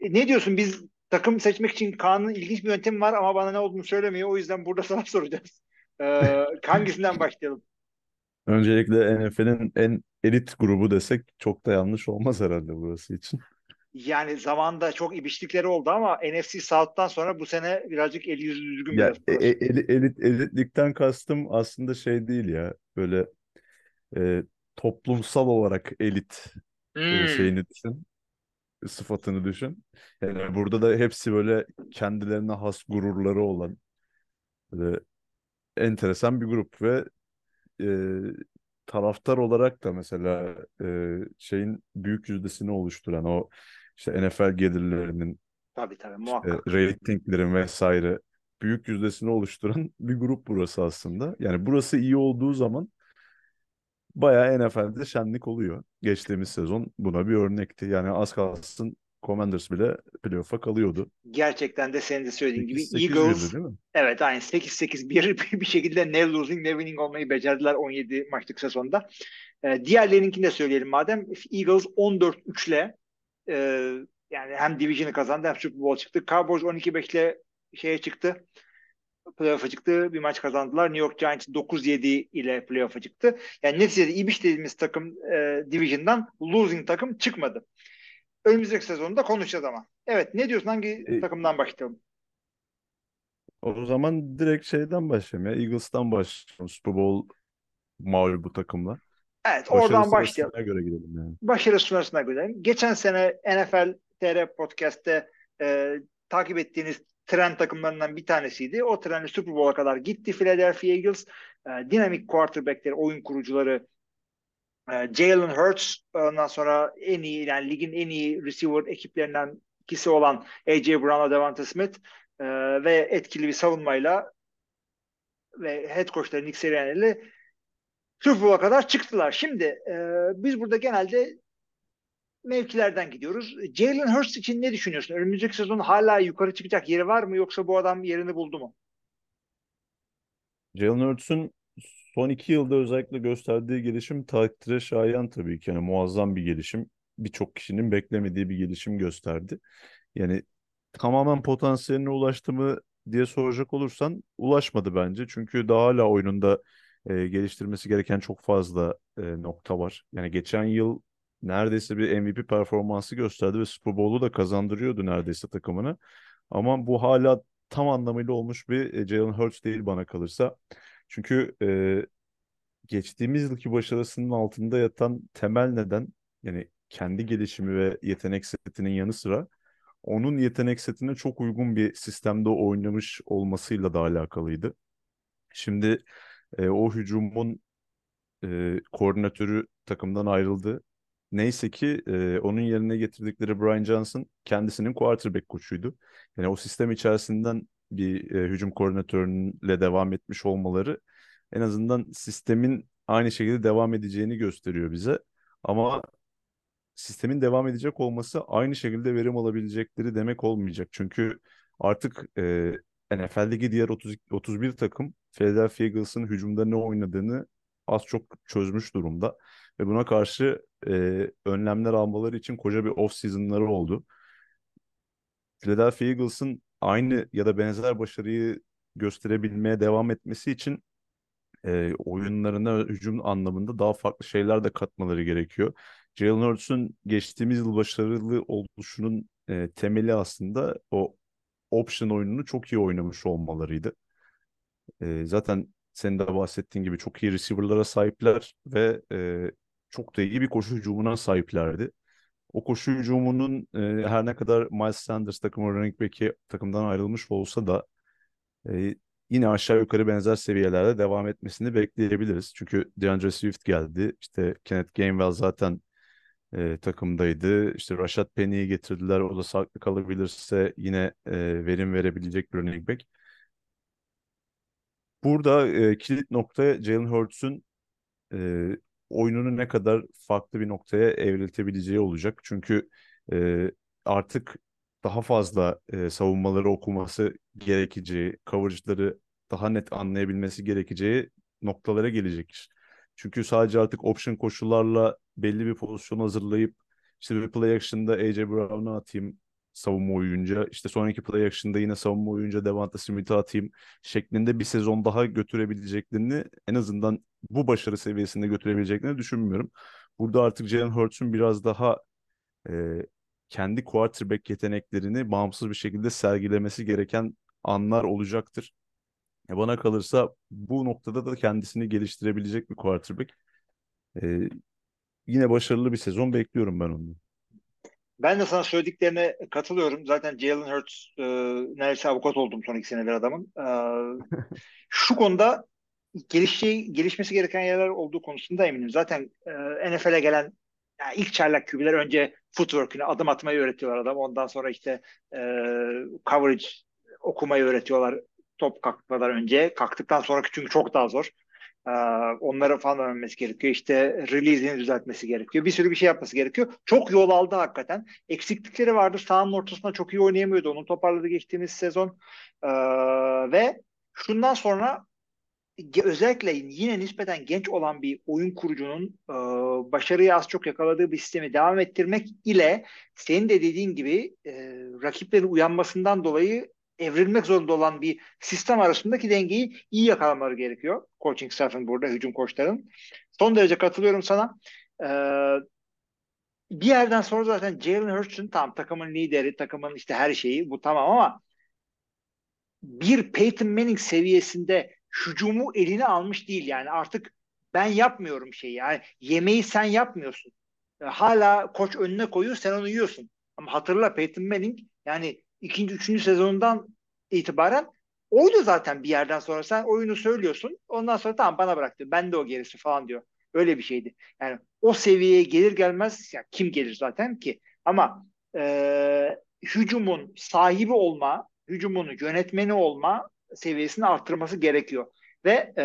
ne diyorsun? Biz takım seçmek için Kaan'ın ilginç bir yöntemi var ama bana ne olduğunu söylemiyor. O yüzden burada sana soracağız. Ee, hangisinden başlayalım? Öncelikle NFL'in en elit grubu desek çok da yanlış olmaz herhalde burası için. Yani zamanda çok ibişlikleri oldu ama NFC South'tan sonra bu sene birazcık eli yüzü düzgün bir Ya e- yaptılar. e- eli- elit, elitlikten kastım aslında şey değil ya böyle e, toplumsal olarak elit e, Hmm, şeyini düşün, sıfatını düşün. Yani burada da hepsi böyle kendilerine has gururları olan böyle enteresan bir grup ve e, taraftar olarak da mesela e, şeyin büyük yüzdesini oluşturan o işte NFL gelirlerinin tabii tabii e, muhakkak. reytinglerin vesaire büyük yüzdesini oluşturan bir grup burası aslında. Yani burası iyi olduğu zaman bayağı NFL'de şenlik oluyor. Geçtiğimiz sezon buna bir örnekti. Yani az kalsın Commanders bile playoff'a kalıyordu. Gerçekten de senin de söylediğin gibi 8-8 Eagles değil mi? evet aynı 8-8 bir, bir şekilde ne losing ne winning olmayı becerdiler 17 maçlık sezonda. Ee, diğerlerinkini de söyleyelim madem. Eagles 14-3 ile e, yani hem division'ı kazandı hem Super Bowl çıktı. Cowboys 12-5 şeye çıktı. Playoff'a çıktı. Bir maç kazandılar. New York Giants 9-7 ile playoff'a çıktı. Yani neticede İbiş dediğimiz takım e, division'dan losing takım çıkmadı. Önümüzdeki sezonda konuşacağız ama. Evet ne diyorsun? Hangi E, takımdan başlayalım? O zaman direkt şeyden başlayalım ya. Eagles'tan başlayalım. Super Bowl mağlubu takımla. Evet Başarı oradan başlayalım. göre gidelim yani. Başarı sırasına gidelim. Geçen sene NFL TR Podcast'te e, takip ettiğiniz tren takımlarından bir tanesiydi. O trenle Super Bowl'a kadar gitti Philadelphia Eagles. E, dinamik quarterbackleri, oyun kurucuları e, Jalen Hurts ondan sonra en iyi yani ligin en iyi receiver ekiplerinden ikisi olan A.J. Brown'la Devonta Smith e, ve etkili bir savunmayla ve head coachları Nick Sirianni'yle Super Bowl'a kadar çıktılar. Şimdi e, biz burada genelde mevkilerden gidiyoruz. Jalen Hurts için ne düşünüyorsun? Önümüzdeki sezon hala yukarı çıkacak yeri var mı yoksa bu adam yerini buldu mu? Jalen Hurts'un son iki yılda özellikle gösterdiği gelişim takdire şayan tabii ki. Yani muazzam bir gelişim. Birçok kişinin beklemediği bir gelişim gösterdi. Yani tamamen potansiyeline ulaştı mı diye soracak olursan ulaşmadı bence. Çünkü daha hala oyununda e, geliştirmesi gereken çok fazla e, nokta var. Yani geçen yıl neredeyse bir MVP performansı gösterdi ve Super Bowl'u da kazandırıyordu neredeyse takımını. Ama bu hala tam anlamıyla olmuş bir e, Jalen Hurts değil bana kalırsa. Çünkü e, geçtiğimiz yılki başarısının altında yatan temel neden yani kendi gelişimi ve yetenek setinin yanı sıra onun yetenek setine çok uygun bir sistemde oynamış olmasıyla da alakalıydı. Şimdi e, o hücumun e, koordinatörü takımdan ayrıldı. Neyse ki e, onun yerine getirdikleri Brian Johnson kendisinin quarterback koçuydu. Yani o sistem içerisinden bir e, hücum koordinatörüyle devam etmiş olmaları en azından sistemin aynı şekilde devam edeceğini gösteriyor bize. Ama sistemin devam edecek olması aynı şekilde verim alabilecekleri demek olmayacak. Çünkü artık e, NFL'deki diğer 30, 31 takım Philadelphia Eagles'ın hücumda ne oynadığını az çok çözmüş durumda. Ve buna karşı e, önlemler almaları için koca bir off-season'ları oldu. Philadelphia Eagles'ın aynı ya da benzer başarıyı gösterebilmeye devam etmesi için e, oyunlarına hücum anlamında daha farklı şeyler de katmaları gerekiyor. Jalen Hurts'un geçtiğimiz yıl başarılı oluşunun e, temeli aslında o option oyununu çok iyi oynamış olmalarıydı. E, zaten senin de bahsettiğin gibi çok iyi receiver'lara sahipler ve e, çok da iyi bir koşu hücumuna sahiplerdi. O koşu hücumunun e, her ne kadar Miles Sanders takımı running back'i takımdan ayrılmış olsa da e, yine aşağı yukarı benzer seviyelerde devam etmesini bekleyebiliriz. Çünkü DeAndre Swift geldi. İşte Kenneth Gainwell zaten e, takımdaydı. İşte Rashad Penny'yi getirdiler. O da sağlıklı kalabilirse yine e, verim verebilecek bir running back. Burada e, kilit nokta Jalen Hurts'un e, oyununu ne kadar farklı bir noktaya evriltebileceği olacak. Çünkü e, artık daha fazla e, savunmaları okuması gerekeceği, coverage'ları daha net anlayabilmesi gerekeceği noktalara gelecek. Çünkü sadece artık option koşullarla belli bir pozisyon hazırlayıp işte bir play action'da AJ Brown'a atayım savunma oyunca işte sonraki play action'da yine savunma oyunca Devonta Smith'e atayım şeklinde bir sezon daha götürebileceklerini en azından bu başarı seviyesinde götürebileceklerini düşünmüyorum. Burada artık Jalen Hurts'un biraz daha e, kendi quarterback yeteneklerini bağımsız bir şekilde sergilemesi gereken anlar olacaktır. E bana kalırsa bu noktada da kendisini geliştirebilecek bir quarterback. E, yine başarılı bir sezon bekliyorum ben ondan. Ben de sana söylediklerine katılıyorum. Zaten Jalen Hurts e, neredeyse avukat oldum son iki senedir adamın. E, şu konuda gelişeceği, gelişmesi gereken yerler olduğu konusunda eminim. Zaten e, NFL'e gelen yani ilk çaylak QB'ler önce footwork'ünü adım atmayı öğretiyorlar adam. Ondan sonra işte e, coverage okumayı öğretiyorlar top kalkmadan önce. Kalktıktan sonraki çünkü çok daha zor. Ee, onları falan öğrenmesi gerekiyor. İşte release'ini düzeltmesi gerekiyor. Bir sürü bir şey yapması gerekiyor. Çok yol aldı hakikaten. Eksiklikleri vardı. Sahanın ortasında çok iyi oynayamıyordu. Onu toparladı geçtiğimiz sezon. Ee, ve şundan sonra özellikle yine nispeten genç olan bir oyun kurucunun e, başarıyı az çok yakaladığı bir sistemi devam ettirmek ile senin de dediğin gibi e, rakiplerin uyanmasından dolayı evrilmek zorunda olan bir sistem arasındaki dengeyi iyi yakalamaları gerekiyor. Coaching staff'ın burada, hücum koçların. Son derece katılıyorum sana. Ee, bir yerden sonra zaten Jalen Hurts'un tam takımın lideri, takımın işte her şeyi bu tamam ama bir Peyton Manning seviyesinde hücumu eline almış değil yani artık ben yapmıyorum şeyi yani yemeği sen yapmıyorsun. E, hala koç önüne koyuyor sen onu yiyorsun. Ama hatırla Peyton Manning yani ikinci, üçüncü sezonundan itibaren oydu zaten bir yerden sonra sen oyunu söylüyorsun ondan sonra tamam bana bırak diyor. Ben de o gerisi falan diyor. Öyle bir şeydi. Yani o seviyeye gelir gelmez ya kim gelir zaten ki ama e, hücumun sahibi olma, hücumun yönetmeni olma seviyesini arttırması gerekiyor. Ve e,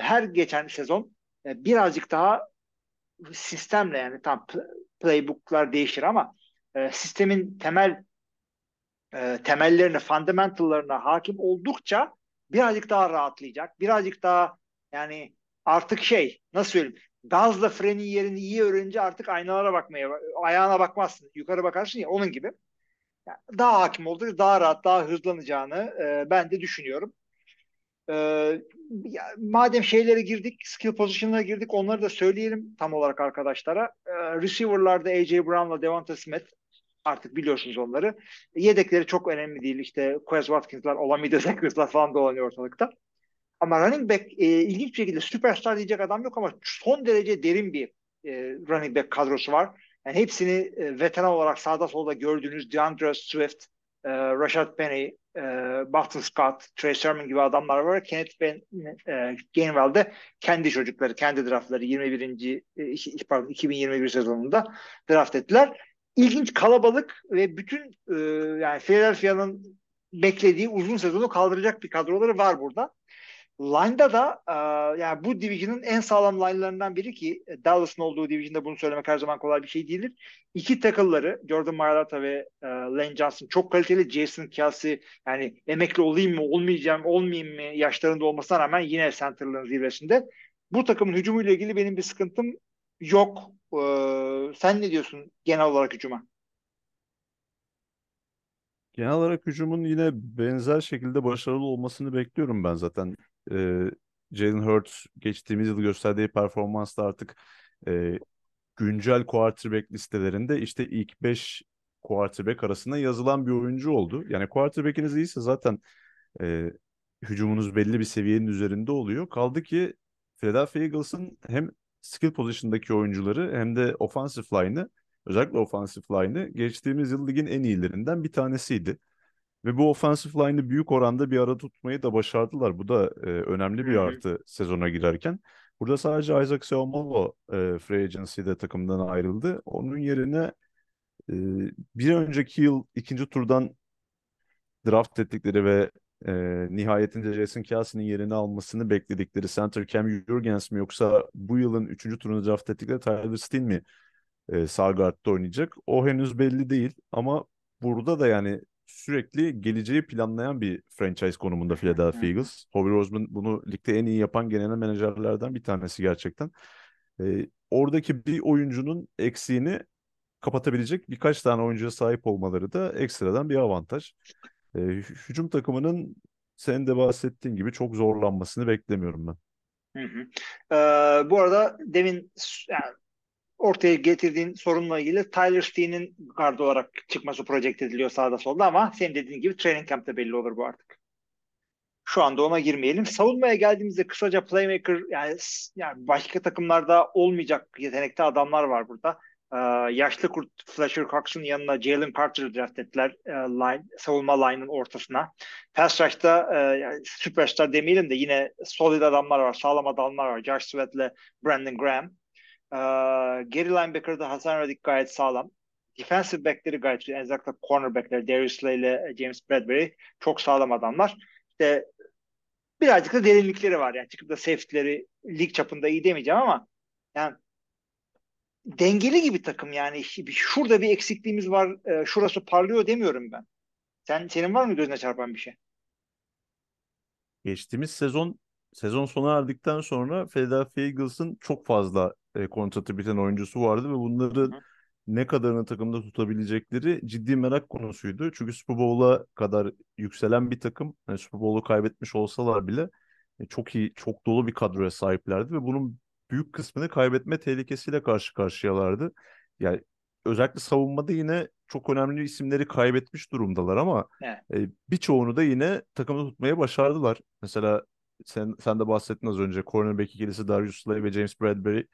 her geçen sezon e, birazcık daha sistemle yani tam playbooklar değişir ama e, sistemin temel e, temellerine, fundamentallarına hakim oldukça birazcık daha rahatlayacak. Birazcık daha yani artık şey nasıl söyleyeyim gazla frenin yerini iyi öğrenince artık aynalara bakmaya ayağına bakmazsın. Yukarı bakarsın ya onun gibi. Daha hakim oldu, daha rahat, daha hızlanacağını e, ben de düşünüyorum. E, ya, madem şeylere girdik, skill position'lara girdik onları da söyleyelim tam olarak arkadaşlara. E, receiver'larda A.J. Brown'la Devonta Smith artık biliyorsunuz onları. Yedekleri çok önemli değil. İşte Quez Watkins'lar, Olamide Zackers'lar falan dolanıyor ortalıkta. Ama running back e, ilginç bir şekilde süperstar diyecek adam yok ama son derece derin bir e, running back kadrosu var. Yani hepsini e, veteran olarak sağda solda gördüğünüz DeAndre Swift, e, Rashad Penny, e, Boston Scott, Trey Sermon gibi adamlar var. Kenneth ben, e, kendi çocukları, kendi draftları 21. E, pardon 2021 sezonunda draft ettiler. İlginç kalabalık ve bütün e, yani Philadelphia'nın beklediği uzun sezonu kaldıracak bir kadroları var burada. Line'da da e, yani bu division'ın en sağlam line'larından biri ki e, Dallas'ın olduğu division'da bunu söylemek her zaman kolay bir şey değildir. İki tackle'ları Jordan Mailata ve e, Lane Johnson çok kaliteli. Jason Kelsey yani emekli olayım mı olmayacağım olmayayım mı yaşlarında olmasına rağmen yine center'lığın zirvesinde. Bu takımın hücumuyla ilgili benim bir sıkıntım yok. E, sen ne diyorsun genel olarak hücuma? Genel olarak hücumun yine benzer şekilde başarılı olmasını bekliyorum ben zaten. Ee, Jalen Hurts geçtiğimiz yıl gösterdiği performansla artık e, güncel quarterback listelerinde işte ilk 5 quarterback arasında yazılan bir oyuncu oldu. Yani quarterback'iniz iyiyse zaten e, hücumunuz belli bir seviyenin üzerinde oluyor. Kaldı ki Philadelphia Eagles'ın hem skill position'daki oyuncuları hem de offensive line'ı özellikle offensive line'ı geçtiğimiz yıl ligin en iyilerinden bir tanesiydi. Ve bu offensive line'ı büyük oranda bir ara tutmayı da başardılar. Bu da e, önemli bir artı sezona girerken. Burada sadece Isaac Seumalo e, free agency'de takımdan ayrıldı. Onun yerine e, bir önceki yıl ikinci turdan draft ettikleri ve e, nihayetinde Jason Kelsey'nin yerini almasını bekledikleri center Cam Jurgens mi yoksa bu yılın üçüncü turunu draft ettikleri Tyler Steen mi e, sağ guard'da oynayacak? O henüz belli değil ama burada da yani sürekli geleceği planlayan bir franchise konumunda Philadelphia Eagles. Howie Roseman bunu ligde en iyi yapan genel menajerlerden bir tanesi gerçekten. Ee, oradaki bir oyuncunun eksiğini kapatabilecek birkaç tane oyuncuya sahip olmaları da ekstradan bir avantaj. Ee, hücum takımının senin de bahsettiğin gibi çok zorlanmasını beklemiyorum ben. Hı hı. Ee, bu arada demin yani ortaya getirdiğin sorunla ilgili Tyler Steen'in guard olarak çıkması projekt ediliyor sağda solda ama senin dediğin gibi training camp'te belli olur bu artık. Şu anda ona girmeyelim. Savunmaya geldiğimizde kısaca playmaker yani, yani başka takımlarda olmayacak yetenekte adamlar var burada. Ee, yaşlı kurt Fletcher Cox'un yanına Jalen Carter'ı draft ettiler e, line, savunma line'ın ortasına. Pass rush'ta e, yani süperstar demeyelim de yine solid adamlar var, sağlam adamlar var. Josh Sweat'le Brandon Graham. Ee, geri linebacker'da Hasan Reddick gayet sağlam. Defensive back'leri gayet iyi. Özellikle cornerback'leri Darius Slay ile James Bradbury çok sağlam adamlar. İşte birazcık da derinlikleri var. Yani çıkıp da safety'leri lig çapında iyi demeyeceğim ama yani dengeli gibi takım yani. Şurada bir eksikliğimiz var. E, şurası parlıyor demiyorum ben. Sen senin var mı gözüne çarpan bir şey? Geçtiğimiz sezon sezon sona erdikten sonra Philadelphia Eagles'ın çok fazla e, kontratı biten oyuncusu vardı ve bunları Hı. ne kadarını takımda tutabilecekleri ciddi merak konusuydu. Çünkü Super Bowl'a kadar yükselen bir takım, yani Super Bowl'u kaybetmiş olsalar bile e, çok iyi, çok dolu bir kadroya sahiplerdi ve bunun büyük kısmını kaybetme tehlikesiyle karşı karşıyalardı. Yani özellikle savunmada yine çok önemli isimleri kaybetmiş durumdalar ama Evet. e, birçoğunu da yine takımda tutmayı başardılar. Mesela sen sen de bahsettin az önce cornerback ikilisi Darius Slay ve James Bradbury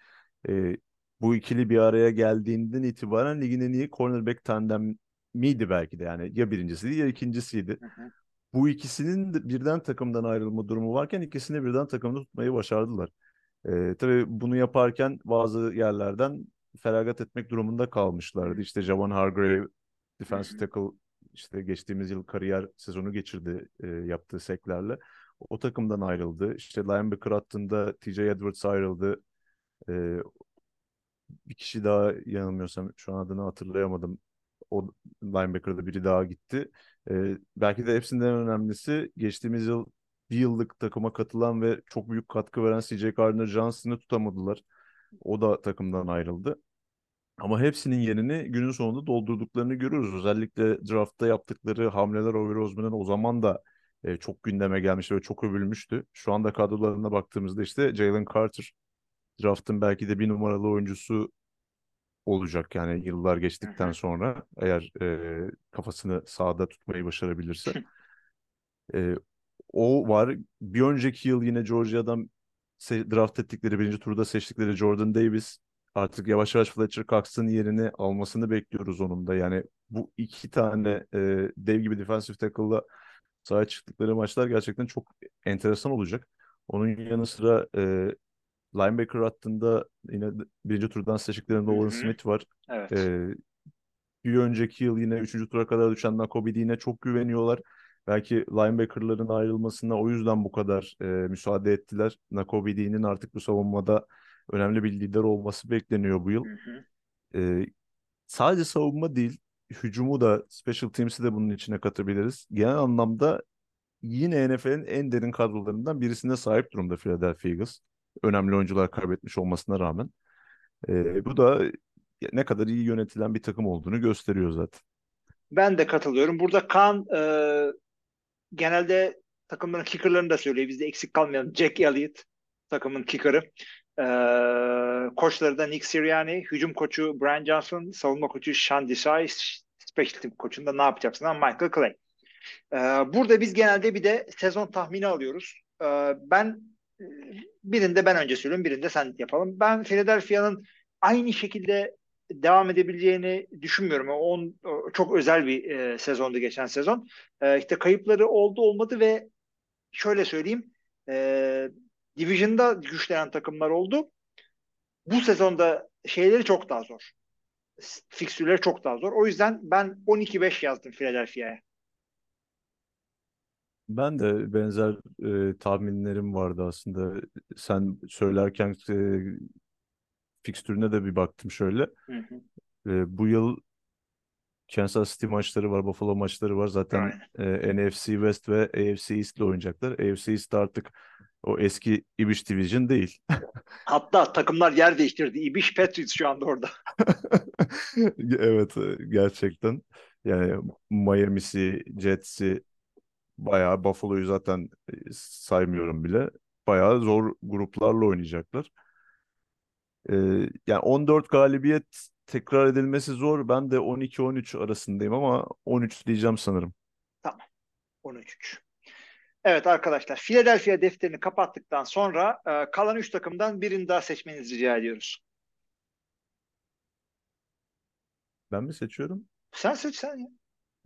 e, bu ikili bir araya geldiğinden itibaren ligin en iyi cornerback tandemiydi belki de yani ya birincisiydi ya ikincisiydi. Hı hı. Bu ikisinin de birden takımdan ayrılma durumu varken ikisini birden takımda tutmayı başardılar. Ee, tabii bunu yaparken bazı yerlerden feragat etmek durumunda kalmışlardı. İşte Javon Hargrave defensive tackle işte geçtiğimiz yıl kariyer sezonu geçirdi e, yaptığı seklerle. O takımdan ayrıldı. İşte linebacker hattında TJ Edwards ayrıldı. E, bir kişi daha yanılmıyorsam şu an adını hatırlayamadım. O linebacker'da biri daha gitti. E, belki de hepsinden önemlisi geçtiğimiz yıl bir yıllık takıma katılan ve çok büyük katkı veren CJ Gardner-Johnson'ı tutamadılar. O da takımdan ayrıldı. Ama hepsinin yerini günün sonunda doldurduklarını görüyoruz. Özellikle draftta yaptıkları hamleler Over Osman'ın o zaman da e, çok gündeme gelmişti ve çok övülmüştü. Şu anda kadrolarına baktığımızda işte Jalen Carter draftın belki de bir numaralı oyuncusu olacak yani yıllar geçtikten sonra eğer e, kafasını sahada tutmayı başarabilirse. E, o var. Bir önceki yıl yine Georgia'dan draft ettikleri birinci turda seçtikleri Jordan Davis artık yavaş yavaş Fletcher Cox'ın yerini almasını bekliyoruz onun da. Yani bu iki tane e, dev gibi defensive tackle'la sahaya çıktıkları maçlar gerçekten çok enteresan olacak. Onun yanı sıra e, linebacker hattında yine birinci turdan seçtiklerinde Nolan. Smith var. Evet. E, bir önceki yıl yine üçüncü tura kadar düşen Nakobe Dean'e çok güveniyorlar. Belki linebackerların ayrılmasına o yüzden bu kadar e, müsaade ettiler. Nakobe Dean'in artık bu savunmada önemli bir lider olması bekleniyor bu yıl. Hı hı. E, sadece savunma değil, hücumu da, special teams'i de bunun içine katabiliriz. Genel anlamda yine NFL'in en derin kadrolarından birisine sahip durumda Philadelphia Eagles. Önemli oyuncular kaybetmiş olmasına rağmen. E, bu da ne kadar iyi yönetilen bir takım olduğunu gösteriyor zaten. Ben de katılıyorum. Burada Kaan e, genelde takımların kickerlarını da söylüyor. Biz de eksik kalmayalım. Jack Elliott takımın kicker'ı. E, koçları da Nick Sirianni, hücum koçu Brian Johnson, savunma koçu Sean Desai, special team koçunda ne yapacaksın? Michael Clay. E, burada biz genelde bir de sezon tahmini alıyoruz. E, ben birinde ben önce söylüyorum, birinde sen yapalım. Ben Philadelphia'nın aynı şekilde devam edebileceğini düşünmüyorum. On, çok özel bir e, sezondu geçen sezon. E, işte kayıpları oldu olmadı ve şöyle söyleyeyim e, Division'da güçlenen takımlar oldu. Bu sezonda şeyleri çok daha zor. Fikstürleri çok daha zor. O yüzden ben 12-5 yazdım Philadelphia'ya. Ben de benzer e, tahminlerim vardı aslında. Sen söylerken e, fikstürüne de bir baktım şöyle. Hı hı. E, bu yıl Kansas City maçları var, Buffalo maçları var. Zaten e, NFC West ve AFC East ile oynayacaklar. AFC East artık o eski Ibish Division değil. Hatta takımlar yer değiştirdi. Ibish Patriots şu anda orada. Evet, gerçekten. Yani Miami'si, Jets'i bayağı Buffalo'yu zaten e, saymıyorum bile. Bayağı zor gruplarla oynayacaklar. Ee, yani 14 galibiyet tekrar edilmesi zor. Ben de 12-13 arasındayım ama 13 diyeceğim sanırım. 13-3. Evet arkadaşlar Philadelphia defterini kapattıktan sonra e, kalan 3 takımdan birini daha seçmenizi rica ediyoruz. Ben mi seçiyorum? Sen seç sen ya.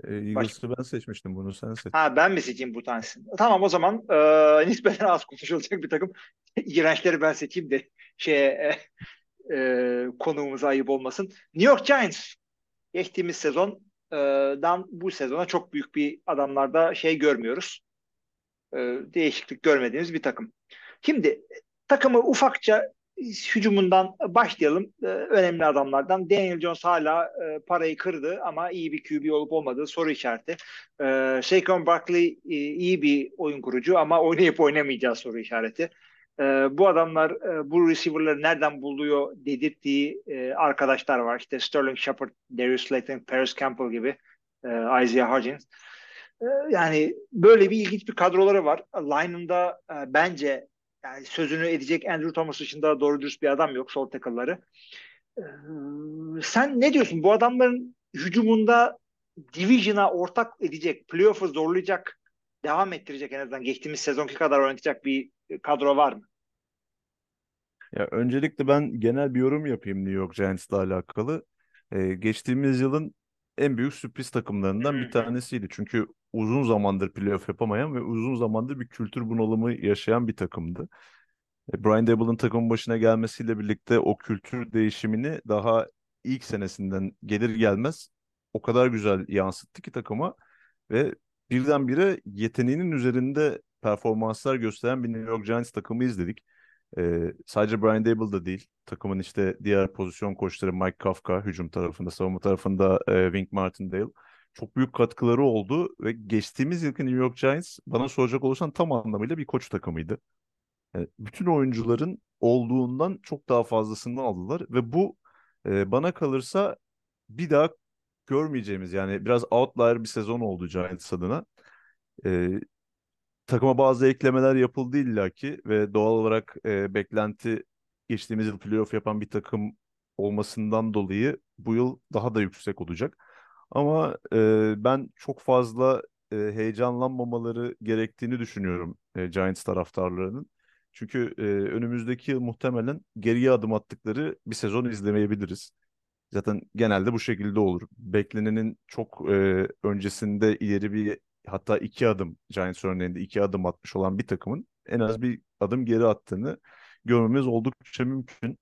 Ee, Eagles'ı ben seçmiştim. Bunu sen seç. Ha ben mi seçeyim bu tanesini? Tamam o zaman e, nispeten az konuşulacak bir takım. İğrençleri ben seçeyim de şeye e, e, konuğumuza ayıp olmasın. New York Giants geçtiğimiz sezondan bu sezona çok büyük bir adamlarda şey görmüyoruz. E, değişiklik görmediğimiz bir takım. Şimdi takımı ufakça hücumundan başlayalım. E, önemli adamlardan. Daniel Jones hala e, parayı kırdı ama iyi bir QB olup olmadığı soru işareti. E, Saquon Barkley e, iyi bir oyun kurucu ama oynayıp oynamayacağı soru işareti. E, bu adamlar e, bu receiver'ları nereden buluyor dedirttiği e, arkadaşlar var. İşte Sterling Shepard, Darius Slayton, Paris Campbell gibi, Isaiah Hodgins. Yani böyle bir ilginç bir kadroları var. Line'ında e, bence yani sözünü edecek Andrew Thomas dışında doğru dürüst bir adam yok sol tackle'ları. Ee, sen ne diyorsun? Bu adamların hücumunda Division'a ortak edecek, playoff'u zorlayacak, devam ettirecek en azından geçtiğimiz sezonki kadar oynatacak bir kadro var mı? Ya öncelikle ben genel bir yorum yapayım New York Giants'la alakalı. Ee, geçtiğimiz yılın en büyük sürpriz takımlarından bir tanesiydi. Çünkü uzun zamandır playoff yapamayan ve uzun zamandır bir kültür bunalımı yaşayan bir takımdı. E, Brian Daboll'ın takımın başına gelmesiyle birlikte o kültür değişimini daha ilk senesinden gelir gelmez o kadar güzel yansıttı ki takıma ve birdenbire yeteneğinin üzerinde performanslar gösteren bir New York Giants takımı izledik. Ee, sadece Brian Daboll da değil. Takımın işte diğer pozisyon koçları Mike Kafka hücum tarafında, savunma tarafında e, Wink Martindale çok büyük katkıları oldu ve geçtiğimiz yılki New York Giants bana soracak olursan tam anlamıyla bir koç takımıydı. Yani bütün oyuncuların olduğundan çok daha fazlasını aldılar ve bu e, bana kalırsa bir daha görmeyeceğimiz yani biraz outlier bir sezon oldu Giants adına. E, takıma bazı eklemeler yapıldı illaki ve doğal olarak e, beklenti geçtiğimiz yıl playoff yapan bir takım olmasından dolayı bu yıl daha da yüksek olacak. Ama e, ben çok fazla e, heyecanlanmamaları gerektiğini düşünüyorum e, Giants taraftarlarının. Çünkü e, önümüzdeki yıl muhtemelen geriye adım attıkları bir sezon izlemeyebiliriz. Zaten genelde bu şekilde olur. Beklenenin çok e, öncesinde ileri bir hatta iki adım Giants örneğinde iki adım atmış olan bir takımın en az bir adım geri attığını görmemiz oldukça mümkün.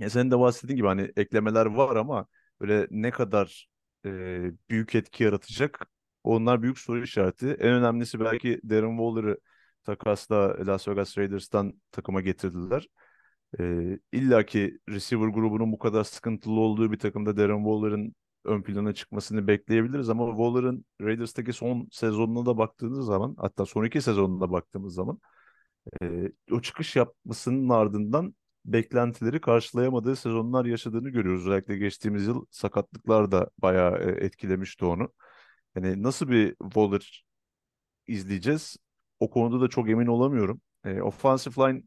Ya senin de bahsettiğin gibi hani eklemeler var ama böyle ne kadar e, büyük etki yaratacak onlar büyük soru işareti. En önemlisi belki Darren Waller'ı takasla Las Vegas Raiders'tan takıma getirdiler. E, İlla ki receiver grubunun bu kadar sıkıntılı olduğu bir takımda Darren Waller'ın ön plana çıkmasını bekleyebiliriz ama Waller'ın Raiders'taki son sezonuna da baktığınız zaman hatta son iki sezonuna baktığımız zaman e, o çıkış yapmasının ardından beklentileri karşılayamadığı sezonlar yaşadığını görüyoruz. Özellikle geçtiğimiz yıl sakatlıklar da bayağı e, etkilemişti onu. Yani nasıl bir Waller izleyeceğiz? O konuda da çok emin olamıyorum. E, offensive line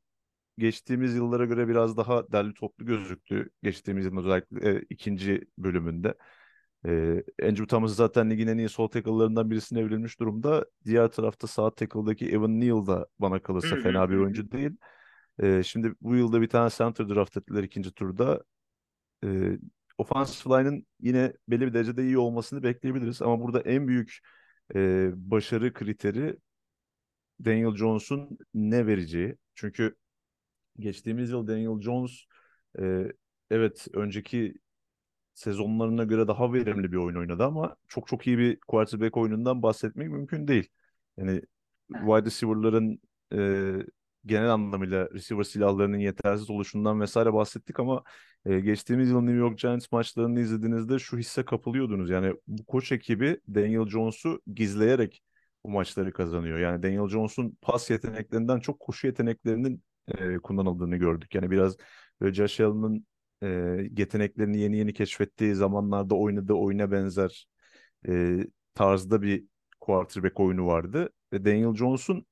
geçtiğimiz yıllara göre biraz daha derli toplu gözüktü. Geçtiğimiz yılın özellikle e, ikinci bölümünde. E, Andrew Thomas zaten ligin en iyi sol tackle'larından birisine evrilmiş durumda. Diğer tarafta sağ tackle'daki Evan Neal da bana kalırsa fena bir oyuncu değil. E, şimdi bu yılda bir tane center draft ettiler ikinci turda. E, offensive line'ın yine belli bir derecede iyi olmasını bekleyebiliriz. Ama burada en büyük e, başarı kriteri Daniel Jones'un ne vereceği. Çünkü geçtiğimiz yıl Daniel Jones e, evet önceki sezonlarına göre daha verimli bir oyun oynadı ama çok çok iyi bir quarterback oyunundan bahsetmek mümkün değil. Yani wide receiver'ların e, genel anlamıyla receiver silahlarının yetersiz oluşundan vesaire bahsettik ama e, geçtiğimiz yıl New York Giants maçlarını izlediğinizde şu hisse kapılıyordunuz. Yani bu koç ekibi Daniel Jones'u gizleyerek bu maçları kazanıyor. Yani Daniel Jones'un pas yeteneklerinden çok koşu yeteneklerinin e, kullanıldığını gördük. Yani biraz böyle Josh Allen'ın e, yeteneklerini yeni yeni keşfettiği zamanlarda oynadığı oyuna benzer e, tarzda bir quarterback oyunu vardı. Ve Daniel Jones'un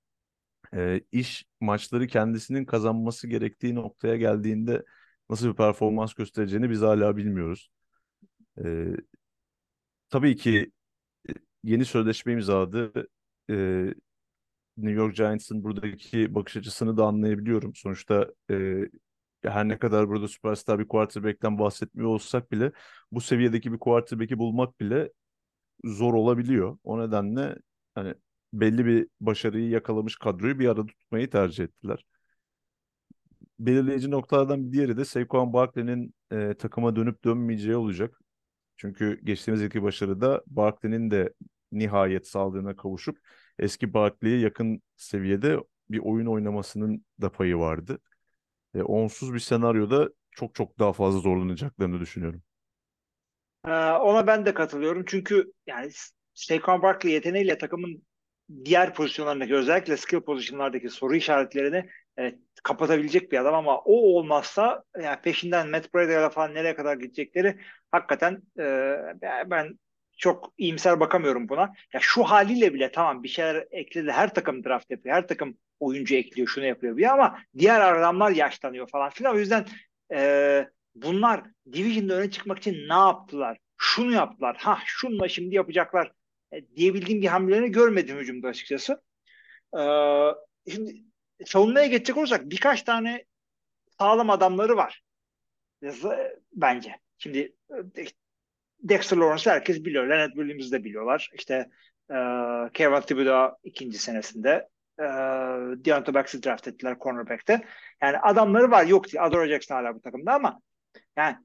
e, iş maçları kendisinin kazanması gerektiği noktaya geldiğinde nasıl bir performans göstereceğini biz hala bilmiyoruz. E, tabii ki yeni sözleşme imzaladı. E, New York Giants'ın buradaki bakış açısını da anlayabiliyorum. Sonuçta e, her ne kadar burada süperstar bir quarterback'ten bahsetmiyor olsak bile bu seviyedeki bir quarterback'i bulmak bile zor olabiliyor. O nedenle hani belli bir başarıyı yakalamış kadroyu bir arada tutmayı tercih ettiler. Belirleyici noktalardan bir diğeri de Saquon Barkley'nin e, takıma dönüp dönmeyeceği olacak. Çünkü geçtiğimiz yılki başarıda Barkley'nin de nihayet sağlığına kavuşup eski Barkley'e yakın seviyede bir oyun oynamasının da payı vardı. E, onsuz bir senaryoda çok çok daha fazla zorlanacaklarını düşünüyorum. Ona ben de katılıyorum. Çünkü yani Saquon Barkley yeteneğiyle takımın diğer pozisyonlarındaki özellikle skill pozisyonlardaki soru işaretlerini e, kapatabilecek bir adam ama o olmazsa yani peşinden Matt Brada'ya falan nereye kadar gidecekleri hakikaten e, ben çok iyimser bakamıyorum buna. Ya şu haliyle bile tamam bir şeyler ekledi. Her takım draft yapıyor. Her takım oyuncu ekliyor. Şunu yapıyor bir ama diğer adamlar yaşlanıyor falan filan. O yüzden e, bunlar Division'da öne çıkmak için ne yaptılar? Şu şunu yaptılar. Ha şunla şimdi yapacaklar e, diyebildiğim bir hamlelerini görmedim hücumda açıkçası. E, şimdi savunmaya geçecek olursak birkaç tane sağlam adamları var. Bence. Şimdi e, Dexter Lawrence herkes biliyor. Leonard Williams'ı da biliyorlar. İşte e, Kevin Thibodeau ikinci senesinde e, Deontay Baxter draft ettiler cornerback'te. Yani adamları var. Yok değil. Adore Jackson hala bu takımda ama yani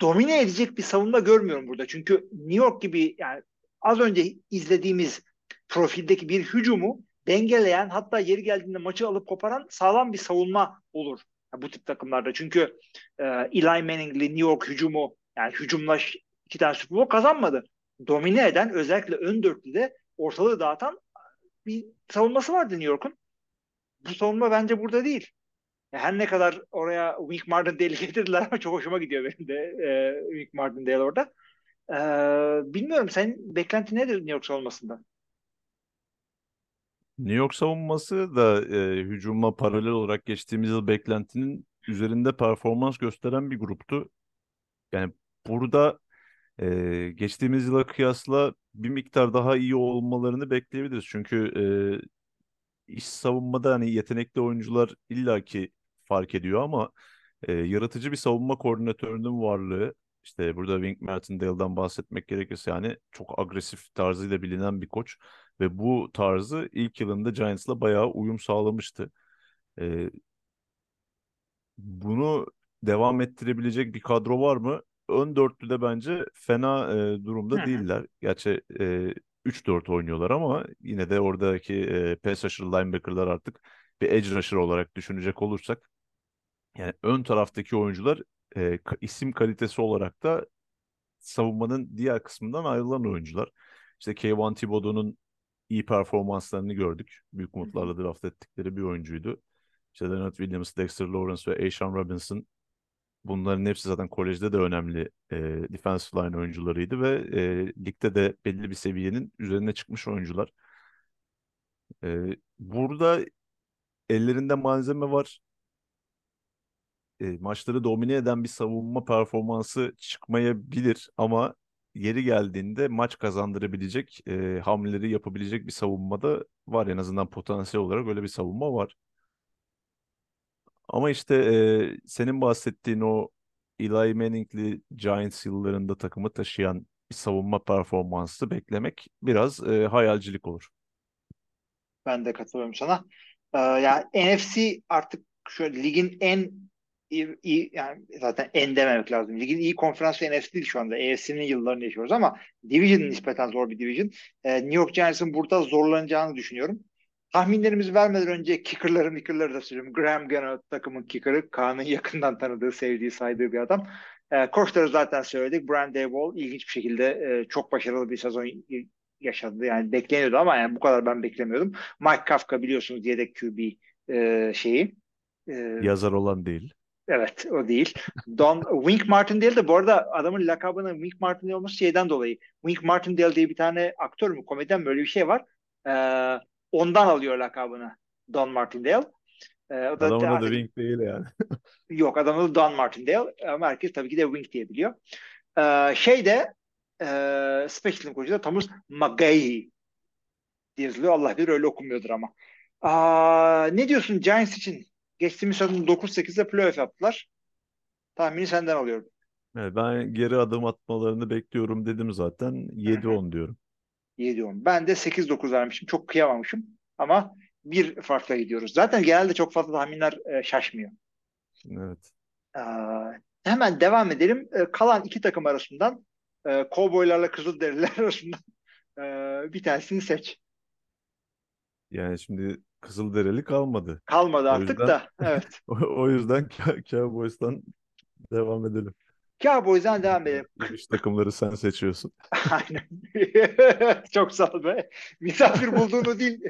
domine edecek bir savunma görmüyorum burada. Çünkü New York gibi yani az önce izlediğimiz profildeki bir hücumu dengeleyen hatta yeri geldiğinde maçı alıp koparan sağlam bir savunma olur bu tip takımlarda. Çünkü e, Eli Manning'li New York hücumu yani hücumla iki tane Super Bowl kazanmadı. Domine eden özellikle ön dörtlüde ortalığı dağıtan bir savunması vardı New York'un. Bu savunma bence burada değil. Her ne kadar oraya Wink Martindale getirdiler ama çok hoşuma gidiyor benim de e, Wink Martindale orada. E, bilmiyorum senin beklenti nedir New York savunmasından? New York savunması da e, hücuma paralel olarak geçtiğimiz yıl beklentinin üzerinde performans gösteren bir gruptu. Yani burada e, geçtiğimiz yıla kıyasla bir miktar daha iyi olmalarını bekleyebiliriz. Çünkü e, iş savunmada hani yetenekli oyuncular illaki fark ediyor ama e, yaratıcı bir savunma koordinatörünün varlığı işte burada Wink Martindale'dan bahsetmek gerekirse yani çok agresif tarzıyla bilinen bir koç ve bu tarzı ilk yılında Giants'la bayağı uyum sağlamıştı. E, bunu devam ettirebilecek bir kadro var mı? Ön dörtlüde bence fena e, durumda değiller. Gerçi e, 3-4 oynuyorlar ama yine de oradaki e, pass rusher linebacker'lar artık bir edge rusher olarak düşünecek olursak yani ön taraftaki oyuncular e, isim kalitesi olarak da savunmanın diğer kısmından ayrılan oyuncular. İşte Kayvon Thibodeau'nun iyi performanslarını gördük. Büyük umutlarla draft ettikleri bir oyuncuydu. İşte Leonard Williams, Dexter Lawrence ve Aishan Robinson bunların hepsi zaten kolejde de önemli e, defensive line oyuncularıydı ve e, ligde de belli bir seviyenin üzerine çıkmış oyuncular. E, burada ellerinde malzeme var e, maçları domine eden bir savunma performansı çıkmayabilir ama yeri geldiğinde maç kazandırabilecek e, hamleleri yapabilecek bir savunma da var en azından potansiyel olarak öyle bir savunma var. Ama işte e, senin bahsettiğin o Eli Manning'li Giants yıllarında takımı taşıyan bir savunma performansı beklemek biraz e, hayalcilik olur. Ben de katılıyorum sana. Ee, yani NFC artık şu ligin en iyi, iyi yani zaten en dememek lazım. Ligin iyi konferansı NFC değil şu anda. AFC'nin yıllarını yaşıyoruz ama Division nispeten zor bir division. Ee, New York Giants'ın burada zorlanacağını düşünüyorum. Tahminlerimizi vermeden önce kicker'ları micker'ları da söylüyorum. Graham Gano takımın kicker'ı. Kaan'ın yakından tanıdığı, sevdiği, saydığı bir adam. Ee, koçları zaten söyledik. Brian Dayball ilginç bir şekilde e, çok başarılı bir sezon yaşadı. Yani bekleniyordu ama yani bu kadar ben beklemiyordum. Mike Kafka biliyorsunuz yedek QB e, şeyi. E, Yazar olan değil. Evet o değil. Don Wink Martindale de bu arada adamın lakabının Wink Martindale olması şeyden dolayı. Wink Martindale diye bir tane aktör mü komedyen böyle bir şey var. Ee, ondan alıyor lakabını Don Martindale. Ee, o da, adamın adı Wink değil yani. yok adamın adı Don Martindale ama herkes tabii ki de Wink diye biliyor. Ee, şey de e, special team koçu da Thomas McGahey yazılıyor. Allah bilir öyle okumuyordur ama. Aa, ne diyorsun Giants için? Geçtiğimiz sezon 9-8'de playoff yaptılar. Tahmini senden alıyorum. Evet, ben geri adım atmalarını bekliyorum dedim zaten. 7-10 diyorum. 7-10. Ben de 8-9 vermişim. Çok kıyamamışım. Ama bir farkla gidiyoruz. Zaten genelde çok fazla tahminler e, şaşmıyor. Evet. Ee, hemen devam edelim. Ee, kalan iki takım arasından e, Cowboylarla Kızılderililer arasından e, bir tanesini seç. Yani şimdi Kızılderili kalmadı. Kalmadı artık yüzden, da. Evet. o, o yüzden Cowboys'tan devam edelim. Cowboys'dan devam edelim. İş takımları sen seçiyorsun. Aynen. Çok sağ ol be. Misafir bulduğunu değil.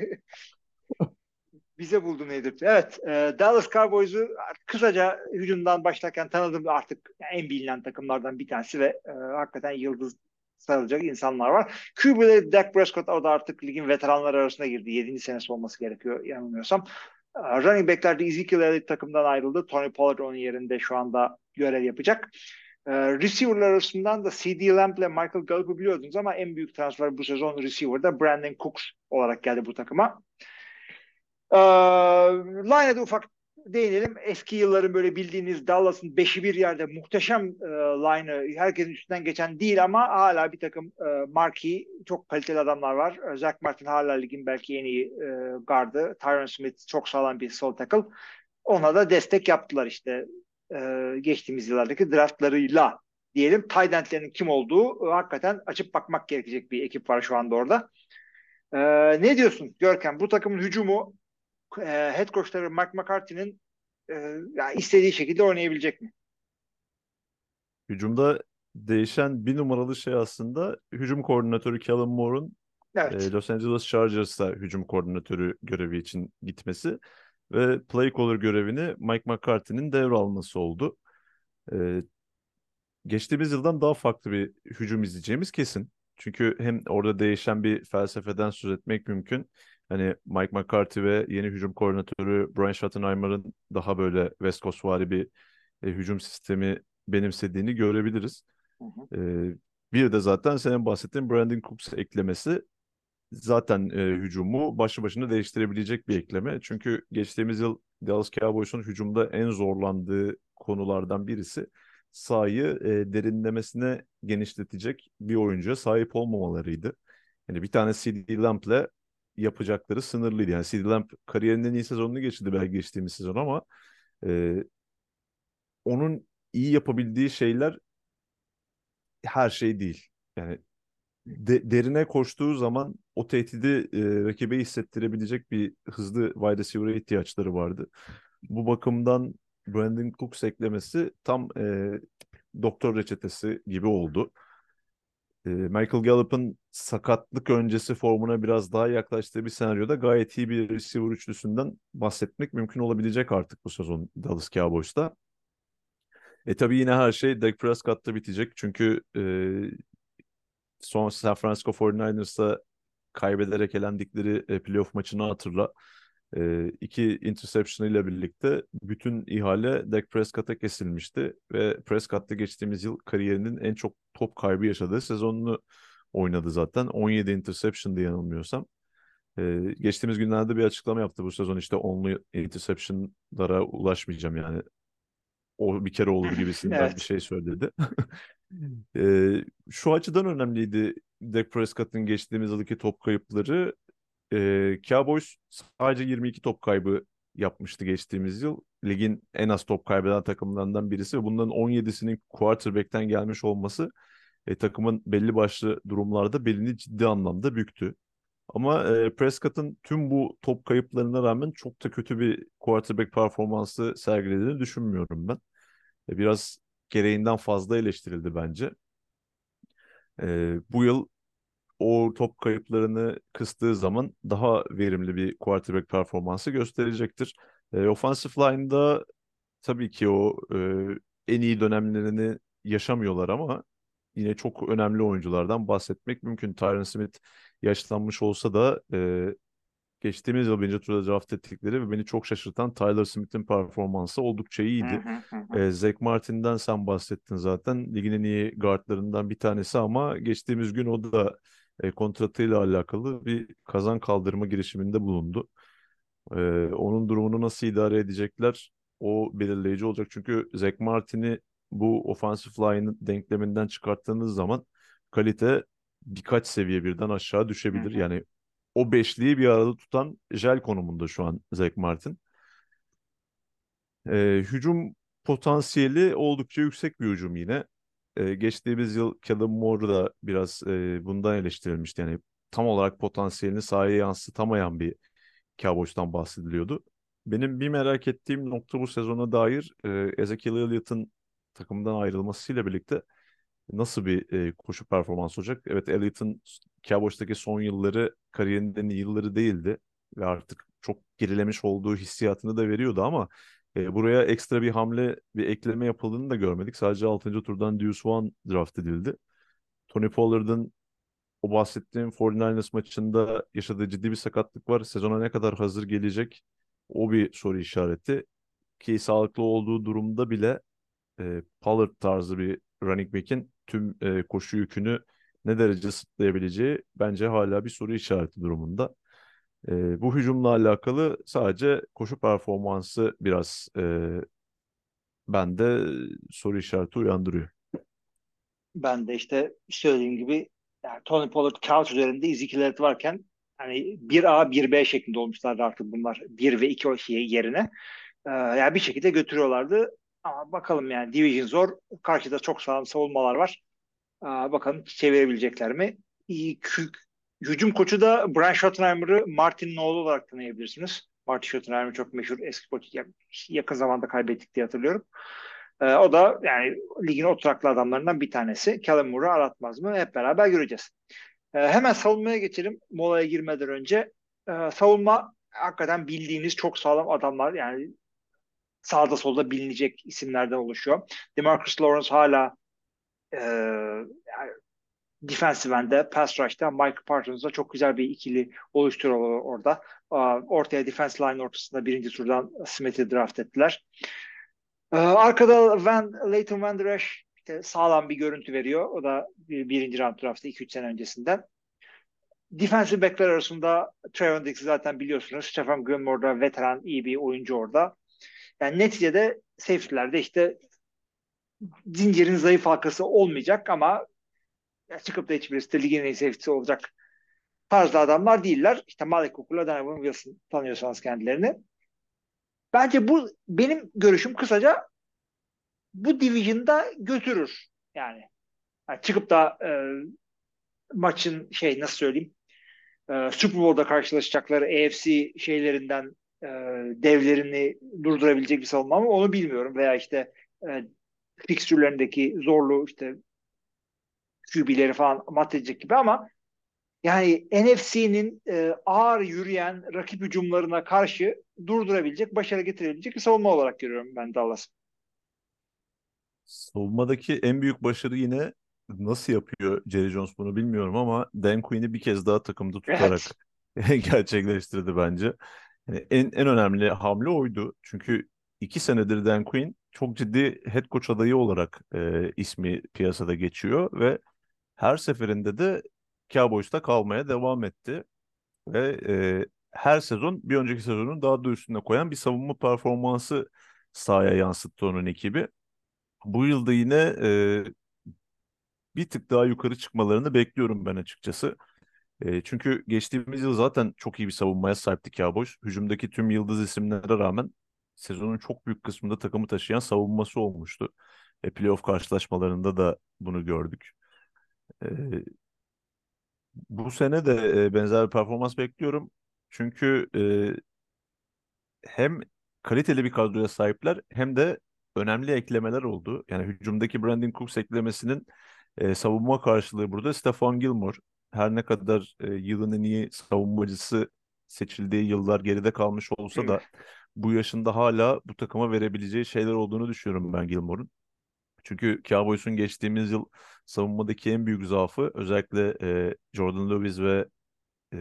Bize bulduğunu yedirtti. Evet. E, Dallas Cowboys'u kısaca hücumdan başlarken tanıdığım artık en bilinen takımlardan bir tanesi ve e, hakikaten yıldız sarılacak insanlar var. QB'de Dak Prescott o da artık ligin veteranları arasında girdi. 7. senesi olması gerekiyor yanılmıyorsam. Running back'lerde Ezekiel Elliott takımdan ayrıldı. Tony Pollard onun yerinde şu anda görev yapacak. E, receiver'lar arasından da C.D. Lamb ile Michael Gallup'u biliyordunuz ama en büyük transfer bu sezon receiver'da Brandon Cooks olarak geldi bu takıma. E, line'e de ufak değinelim. Eski yılların böyle bildiğiniz Dallas'ın beşi bir yerde muhteşem e, line'ı herkesin üstünden geçen değil ama hala bir takım e, marquee çok kaliteli adamlar var. E, Zach Martin hala ligin belki en iyi e, gardı. Tyron Smith çok sağlam bir sol tackle. Ona da destek yaptılar işte e, geçtiğimiz yıllardaki draftlarıyla diyelim. Tight endlerin kim olduğu e, hakikaten açıp bakmak gerekecek bir ekip var şu anda orada. E, ne diyorsun Görkem? Bu takımın hücumu e, head coachları Mark McCarthy'nin e, yani istediği şekilde oynayabilecek mi? Hücumda değişen bir numaralı şey aslında hücum koordinatörü Kellen Moore'un Evet. e, Los Angeles Chargers'a hücum koordinatörü görevi için gitmesi ve play caller görevini Mike McCarthy'nin devralması oldu. E, geçtiğimiz yıldan daha farklı bir hücum izleyeceğimiz kesin. Çünkü hem orada değişen bir felsefeden söz etmek mümkün. Hani Mike McCarthy ve yeni hücum koordinatörü Brian Schottenheimer'ın daha böyle West Coast'vari bir e, hücum sistemi benimsediğini görebiliriz. Hı hı. E, bir de zaten senin bahsettiğin Brandon Cooks eklemesi zaten e, hücumu başlı başına değiştirebilecek bir ekleme. Çünkü geçtiğimiz yıl Dallas Cowboys'un hücumda en zorlandığı konulardan birisi sahayı e, derinlemesine genişletecek bir oyuncuya sahip olmamalarıydı. Yani bir tane CD Lamp'le yapacakları sınırlıydı. Yani CD Lamp kariyerinin iyi sezonunu geçirdi belki geçtiğimiz sezon ama e, onun iyi yapabildiği şeyler her şey değil. Yani de, derine koştuğu zaman o tehdidi e, rakibe hissettirebilecek bir hızlı wide receiver'a ihtiyaçları vardı. Bu bakımdan Brandon Cooks eklemesi tam e, doktor reçetesi gibi oldu. E, Michael Gallup'ın sakatlık öncesi formuna biraz daha yaklaştığı bir senaryoda gayet iyi bir receiver üçlüsünden bahsetmek mümkün olabilecek artık bu sezon Dallas Cowboys'ta. E tabii yine her şey Dak Prescott'ta bitecek. Çünkü e, son San Francisco 49ers'a kaybederek elendikleri e, playoff maçını hatırla. E, iki interception ile birlikte bütün ihale Dak Prescott'a kesilmişti ve Prescott da geçtiğimiz yıl kariyerinin en çok top kaybı yaşadığı sezonunu oynadı zaten. 17 interception diye yanılmıyorsam. E, geçtiğimiz günlerde bir açıklama yaptı bu sezon işte only interception'lara ulaşmayacağım yani o bir kere olur gibisinden Evet. bir şey söyledi. Ee, şu açıdan önemliydi Dak Prescott'ın geçtiğimiz yıldaki top kayıpları. Ee, Cowboys sadece 22 top kaybı yapmıştı geçtiğimiz yıl. Ligin en az top kaybeden takımlarından birisi ve bunların 17'sinin quarterback'ten gelmiş olması e, takımın belli başlı durumlarda belini ciddi anlamda büktü. Ama e, Prescott'ın tüm bu top kayıplarına rağmen çok da kötü bir quarterback performansı sergilediğini düşünmüyorum ben. E, biraz gereğinden fazla eleştirildi bence. E, bu yıl o top kayıplarını kıstığı zaman daha verimli bir quarterback performansı gösterecektir. E, offensive line'da tabii ki o e, en iyi dönemlerini yaşamıyorlar ama yine çok önemli oyunculardan bahsetmek mümkün. Tyron Smith yaşlanmış olsa da e, geçtiğimiz yıl birinci turda draft ettikleri ve beni çok şaşırtan Tyler Smith'in performansı oldukça iyiydi. Hı hı hı hı. E, Zach Martin'den sen bahsettin zaten. Ligin en iyi guardlarından bir tanesi ama geçtiğimiz gün o da e, kontratıyla alakalı bir kazan kaldırma girişiminde bulundu. E, onun durumunu nasıl idare edecekler o belirleyici olacak. Çünkü Zach Martin'i bu offensive line denkleminden çıkarttığınız zaman kalite birkaç seviye birden aşağı düşebilir. Hı hı. Yani o beşliği bir arada tutan jel konumunda şu an Zach Martin. Ee, hücum potansiyeli oldukça yüksek bir hücum yine. Ee, geçtiğimiz yıl Kellen Moore da biraz e, bundan eleştirilmişti. Yani tam olarak potansiyelini sahaya yansıtamayan bir Cowboys'tan bahsediliyordu. Benim bir merak ettiğim nokta bu sezona dair e, Ezekiel Elliott'ın takımdan ayrılmasıyla birlikte nasıl bir e, koşu performansı olacak? Evet Elliott'ın Cowboys'taki son yılları kariyerinin yılları değildi ve artık çok gerilemiş olduğu hissiyatını da veriyordu ama e, buraya ekstra bir hamle, bir ekleme yapıldığını da görmedik. Sadece 6. turdan Deuce Vaughn draft edildi. Tony Pollard'ın o bahsettiğim 49ers maçında yaşadığı ciddi bir sakatlık var. Sezona ne kadar hazır gelecek? O bir soru işareti. Ki sağlıklı olduğu durumda bile e, Pollard tarzı bir running back'in tüm e, koşu yükünü ne derece sırtlayabileceği bence hala bir soru işareti durumunda. E, bu hücumla alakalı sadece koşu performansı biraz e, bende soru işareti uyandırıyor. Ben de işte söylediğim gibi yani Tony Pollard kağıt üzerinde Elliott varken hani 1A 1B şeklinde olmuşlardı artık bunlar 1 ve 2 o şey yerine. Ee, yani bir şekilde götürüyorlardı. Ama bakalım yani Division zor. Karşıda çok sağlam savunmalar var. Ee, bakalım çevirebilecekler mi? İyi, hücum koçu da Brian Schottenheimer'ı Martin'in oğlu olarak tanıyabilirsiniz. Martin Schottenheimer çok meşhur eski koç. Yakın zamanda kaybettik diye hatırlıyorum. Ee, o da yani ligin oturaklı adamlarından bir tanesi. Kellen Moore'u aratmaz mı? Hep beraber göreceğiz. Ee, hemen savunmaya geçelim. Molaya girmeden önce. Ee, savunma hakikaten bildiğiniz çok sağlam adamlar. Yani sağda solda bilinecek isimlerden oluşuyor. DeMarcus Lawrence hala e, yani defensive end'de, pass rush'ta Mike Parsons'la çok güzel bir ikili oluşturuyorlar orada. Ortaya defense line ortasında birinci turdan Smith'i draft ettiler. Ee, arkada Van, Leighton Van Der Esch işte sağlam bir görüntü veriyor. O da bir, birinci round draftı 2-3 sene öncesinden. Defensive backler arasında Trevon Diggs'i zaten biliyorsunuz. Stephen Gilmore da veteran iyi bir oyuncu orada. Yani neticede safety'lerde işte zincirin zayıf halkası olmayacak ama çıkıp da hiçbirisi de ligin en iyi safety'si olacak tarzda adamlar değiller. İşte Malik Cooper'la Donovan Wilson tanıyorsanız kendilerini. Bence bu benim görüşüm kısaca bu division'da götürür yani. yani çıkıp da e, maçın şey nasıl söyleyeyim e, Super Bowl'da karşılaşacakları AFC şeylerinden e, devlerini durdurabilecek bir savunma mı onu bilmiyorum veya işte e, fikstürlerindeki zorluğu işte QB'leri falan mat edecek gibi ama yani NFC'nin e, ağır yürüyen rakip hücumlarına karşı durdurabilecek, başarı getirebilecek bir savunma olarak görüyorum ben Dallas. Savunmadaki en büyük başarı yine nasıl yapıyor Jerry Jones bunu bilmiyorum ama Dan Quinn'i bir kez daha takımda tutarak evet. gerçekleştirdi bence. Yani en, en önemli hamle oydu. Çünkü iki senedir Dan Quinn çok ciddi head coach adayı olarak e, ismi piyasada geçiyor ve her seferinde de Cowboys'ta kalmaya devam etti. Ve e, her sezon bir önceki sezonun daha da üstüne koyan bir savunma performansı sahaya yansıttı onun ekibi. Bu yılda yine e, bir tık daha yukarı çıkmalarını bekliyorum ben açıkçası. E, çünkü geçtiğimiz yıl zaten çok iyi bir savunmaya sahipti Cowboys. Hücumdaki tüm yıldız isimlere rağmen sezonun çok büyük kısmında takımı taşıyan savunması olmuştu. E, playoff karşılaşmalarında da bunu gördük. E, bu sene de e, benzer bir performans bekliyorum. Çünkü e, hem kaliteli bir kadroya sahipler hem de önemli eklemeler oldu. Yani hücumdaki Brandon Cooks eklemesinin e, savunma karşılığı burada Stefan Gilmore. Her ne kadar e, yılın en iyi savunmacısı seçildiği yıllar geride kalmış olsa da bu yaşında hala bu takıma verebileceği şeyler olduğunu düşünüyorum ben Gilmore'un. Çünkü Cowboys'un geçtiğimiz yıl savunmadaki en büyük zaafı özellikle e, Jordan Lewis ve e,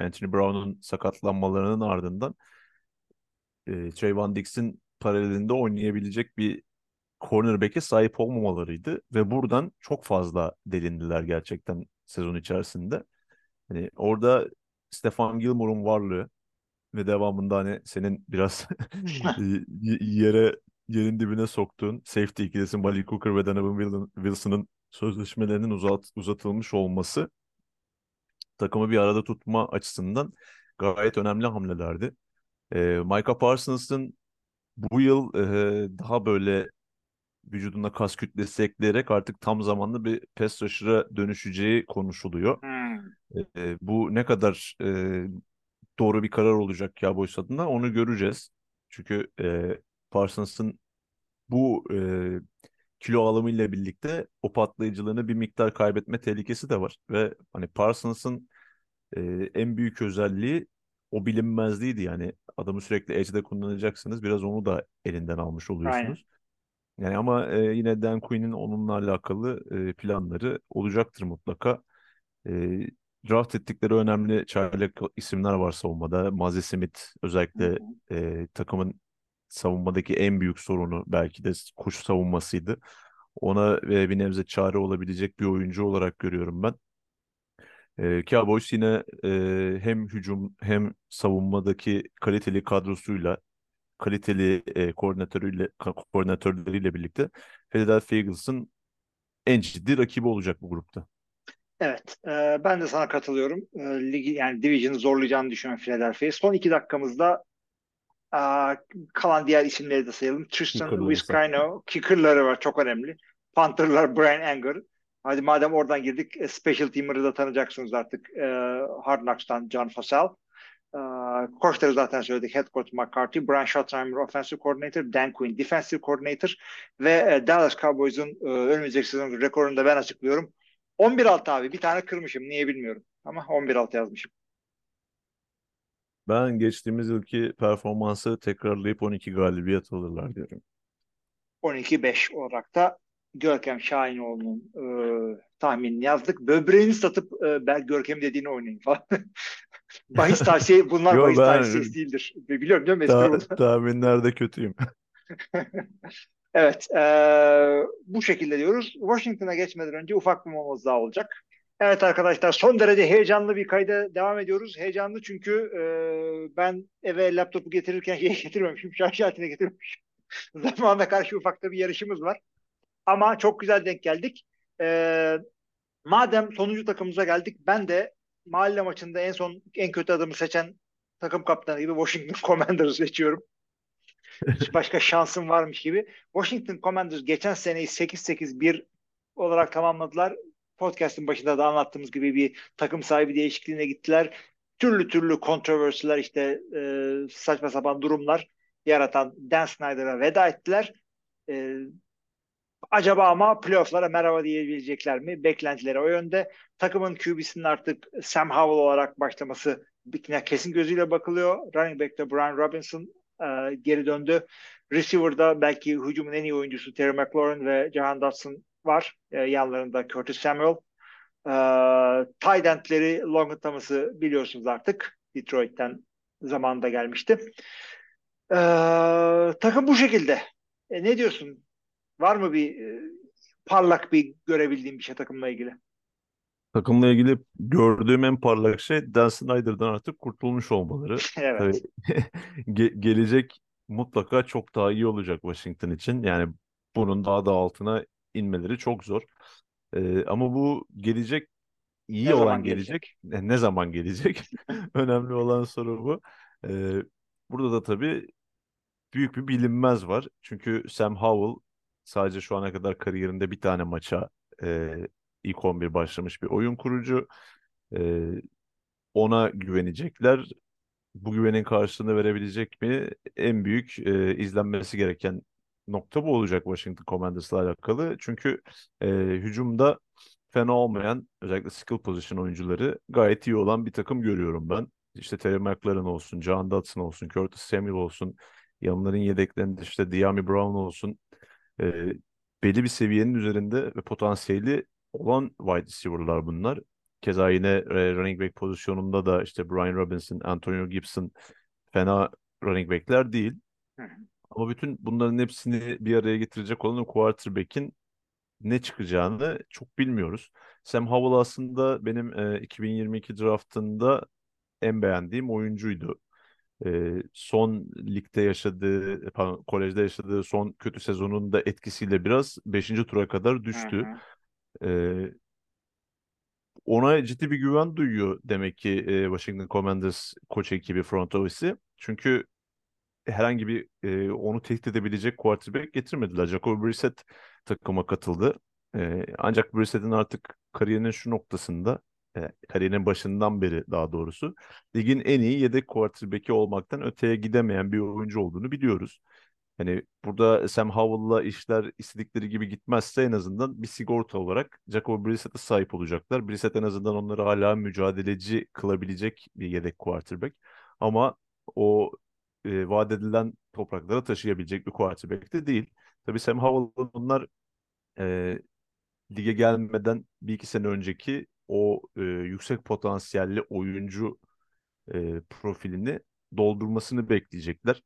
Anthony Brown'un sakatlanmalarının ardından e, Trayvon Diggs'in paralelinde oynayabilecek bir cornerback'e sahip olmamalarıydı ve buradan çok fazla delindiler gerçekten sezon içerisinde. Hani orada Stefan Gilmore'un varlığı ve devamında hani senin biraz yere yerin dibine soktuğun safety ikilisi Malik Cooker ve Donovan Wilson'ın sözleşmelerinin uzat, uzatılmış olması takımı bir arada tutma açısından gayet önemli hamlelerdi. E, Micah Parsons'ın bu yıl e, daha böyle vücuduna kas kütlesi ekleyerek artık tam zamanlı bir pass rusher'a dönüşeceği konuşuluyor. Hmm. E, bu ne kadar e, doğru bir karar olacak Cowboys adına onu göreceğiz. Çünkü e, Parsons'ın bu e, kilo alımıyla birlikte o patlayıcılığını bir miktar kaybetme tehlikesi de var. Ve hani Parsons'ın e, en büyük özelliği o bilinmezliğiydi. Yani adamı sürekli edge'de kullanacaksınız. Biraz onu da elinden almış oluyorsunuz. Aynen. Yani ama e, yine Dan Quinn'in onunla alakalı e, planları olacaktır mutlaka. E, draft ettikleri önemli çaylak isimler var savunmada. Mazi Smith özellikle e, takımın savunmadaki en büyük sorunu belki de koşu savunmasıydı. Ona e, bir nebze çare olabilecek bir oyuncu olarak görüyorum ben. E, Cowboys yine e, hem hücum hem savunmadaki kaliteli kadrosuyla, kaliteli e, koordinatörüyle, ko- koordinatörleriyle birlikte Philadelphia Eagles'ın en ciddi rakibi olacak bu grupta. Evet, e, ben de sana katılıyorum. E, ligi yani Division'ı zorlayacağını düşünüyorum Philadelphia'yı. Son iki dakikamızda e, kalan diğer isimleri de sayalım. Tristan. Vizcaino, kicker'ları var çok önemli. Panther'lar Brian Anger. Hadi madem oradan girdik, e, special teamer'ı da tanıyacaksınız artık. E, Hard Knocks'tan John Fassel. E, koçları zaten söyledik. Head coach McCarthy, Brian Schottenheimer offensive coordinator, Dan Quinn defensive coordinator ve e, Dallas Cowboys'un e, önümüzdeki sezon rekorunu da ben açıklıyorum. 11-6 abi. Bir tane kırmışım. Niye bilmiyorum. Ama 11-6 yazmışım. Ben geçtiğimiz yılki performansı tekrarlayıp 12 galibiyet alırlar diyorum. 12-5 olarak da Görkem Şahinoğlu'nun e, tahminini yazdık. Böbreğini satıp e, ben Görkem dediğini oynayın falan. bahis tavsiye bunlar Yo, bahis ben- tavsiyesi değildir. Biliyorum değil mi? Ta tahminlerde kötüyüm. Evet, e, bu şekilde diyoruz. Washington'a geçmeden önce ufak bir momuz daha olacak. Evet arkadaşlar son derece heyecanlı bir kayda devam ediyoruz. Heyecanlı çünkü e, ben eve laptopu getirirken şey getirmemişim, şarj aletini getirmemişim. Zamanla karşı ufakta bir yarışımız var. Ama çok güzel denk geldik. E, madem sonuncu takımımıza geldik, ben de mahalle maçında en son en kötü adamı seçen takım kaptanı gibi Washington Commanders'ı seçiyorum. Hiç başka şansım varmış gibi. Washington Commanders geçen seneyi 8-8-1 olarak tamamladılar. Podcast'ın başında da anlattığımız gibi bir takım sahibi değişikliğine gittiler. Türlü türlü kontroversiler işte e, saçma sapan durumlar yaratan Dan Snyder'a veda ettiler. E, acaba ama playoff'lara merhaba diyebilecekler mi? Beklentileri o yönde. Takımın QB'sinin artık Sam Howell olarak başlaması kesin gözüyle bakılıyor. Running back'te Brian Robinson e, geri döndü. Receiver'da belki hücumun en iyi oyuncusu Terry McLaurin ve Jahan Dotson var. E, yanlarında Curtis Samuel. E, tight end'leri Logan Thomas'ı biliyorsunuz artık. Detroit'ten zamanında gelmişti. E, takım bu şekilde. E, ne diyorsun? Var mı bir e, parlak bir görebildiğim bir şey takımla ilgili? Takımla ilgili gördüğüm en parlak şey Dan Snyder'dan artık kurtulmuş olmaları. evet. Ge- gelecek mutlaka çok daha iyi olacak Washington için. Yani bunun daha da altına inmeleri çok zor. Ee, ama bu gelecek iyi Ne olan gelecek. Ne ne zaman gelecek? Önemli olan soru bu. Ee, burada da tabii büyük bir bilinmez var. Çünkü Sam Howell sadece şu ana kadar kariyerinde bir tane maça e, ilk 11 başlamış bir oyun kurucu. E, ona güvenecekler. Bu güvenin karşılığını verebilecek mi? En büyük e, izlenmesi gereken nokta bu olacak Washington Commanders'la alakalı. Çünkü e, hücumda fena olmayan özellikle skill position oyuncuları gayet iyi olan bir takım görüyorum ben. İşte Terry McLaurin olsun, John Dodson olsun, Curtis Samuel olsun, yanların yedeklerinde işte Diami Brown olsun. E, belli bir seviyenin üzerinde ve potansiyeli olan wide receiver'lar bunlar. Keza yine e, running back pozisyonunda da işte Brian Robinson, Antonio Gibson fena running back'ler değil. Hı. Ama bütün bunların hepsini bir araya getirecek olan o quarterback'in ne çıkacağını çok bilmiyoruz. Sam Howell aslında benim e, 2022 draftında en beğendiğim oyuncuydu. E, son ligde yaşadığı, pardon, kolejde yaşadığı son kötü sezonun da etkisiyle biraz 5. tura kadar düştü. hı. E, ona ciddi bir güven duyuyor demek ki e, Washington Commanders koç ekibi front office'i. Çünkü herhangi bir e, onu tehdit edebilecek quarterback getirmediler. Jacoby Brissett takıma katıldı. E, ancak Brissett'in artık kariyerinin şu noktasında, e, kariyerinin başından beri daha doğrusu, ligin en iyi yedek quarterback'i olmaktan öteye gidemeyen bir oyuncu olduğunu biliyoruz. Hani burada Sam Howell'la işler istedikleri gibi gitmezse en azından bir sigorta olarak Jacoby Brissett'e sahip olacaklar. Brissett en azından onları hala mücadeleci kılabilecek bir yedek quarterback. Ama o e, vaat edilen topraklara taşıyabilecek bir quarterback de değil. Tabii Sam Howell'ın bunlar e, lige gelmeden bir iki sene önceki o e, yüksek potansiyelli oyuncu e, profilini doldurmasını bekleyecekler.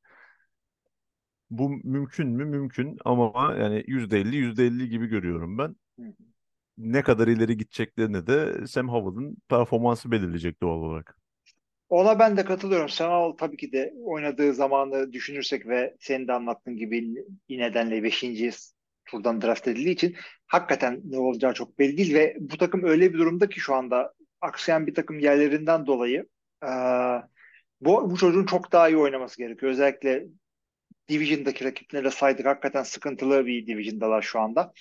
Bu mümkün mü? Mümkün ama yani %50 %50 gibi görüyorum ben. Hı. Ne kadar ileri gideceklerini de Sam Howell'ın performansı belirleyecek doğal olarak. Ona ben de katılıyorum. Sanal tabii ki de oynadığı zamanı düşünürsek ve senin de anlattığın gibi nedenle 5. turdan draft edildiği için hakikaten ne olacağı çok belli değil ve bu takım öyle bir durumda ki şu anda aksayan bir takım yerlerinden dolayı eee, bu, bu çocuğun çok daha iyi oynaması gerekiyor. Özellikle Division'daki rakiplerine de saydık. Hakikaten sıkıntılı bir Division'dalar şu anda.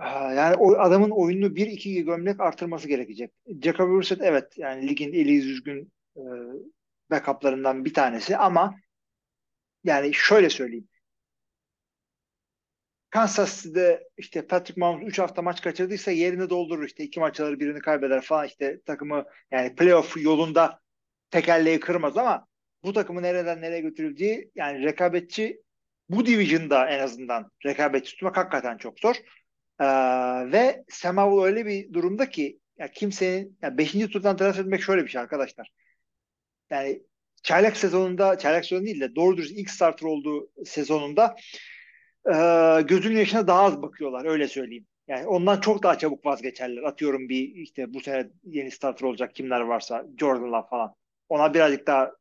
Eee, yani o adamın oyununu 1-2 gömlek artırması gerekecek. Jacoby Brissett evet yani ligin eli düzgün e, backup'larından bir tanesi ama yani şöyle söyleyeyim. Kansas City'de işte Patrick Mahomes 3 hafta maç kaçırdıysa yerini doldurur işte iki maç alır birini kaybeder falan işte takımı yani playoff yolunda tekerleği kırmaz ama bu takımı nereden nereye götürüleceği yani rekabetçi bu division'da en azından rekabetçi tutmak hakikaten çok zor. Ee, ve Howell öyle bir durumda ki ya kimsenin ya 5. turdan draft etmek şöyle bir şey arkadaşlar. Yani çaylak sezonunda çaylak sezonu değil de doğru dürüst ilk starter olduğu sezonunda e, gözünün yaşına daha az bakıyorlar öyle söyleyeyim. Yani ondan çok daha çabuk vazgeçerler. Atıyorum bir işte bu sene yeni starter olacak kimler varsa Jordan'la falan. Ona birazcık daha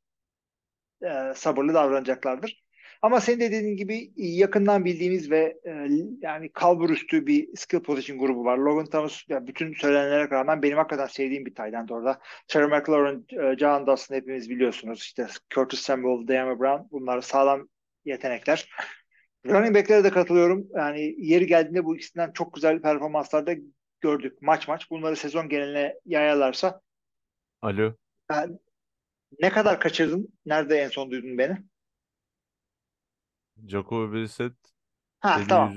e, sabırlı davranacaklardır. Ama senin de dediğin gibi yakından bildiğimiz ve e, yani kalbur üstü bir skill position grubu var. Logan Thomas yani bütün söylenenlere rağmen benim hakikaten sevdiğim bir tight orada. Terry McLaurin, e, John Dawson hepimiz biliyorsunuz. İşte Curtis Samuel, Diana Brown bunlar sağlam yetenekler. Running back'lere de katılıyorum. Yani yeri geldiğinde bu ikisinden çok güzel performanslarda gördük maç maç. Bunları sezon geneline yayarlarsa Alo. yani ne kadar kaçırdın? Nerede en son duydun beni? Jacoby Brissett Ha tamam.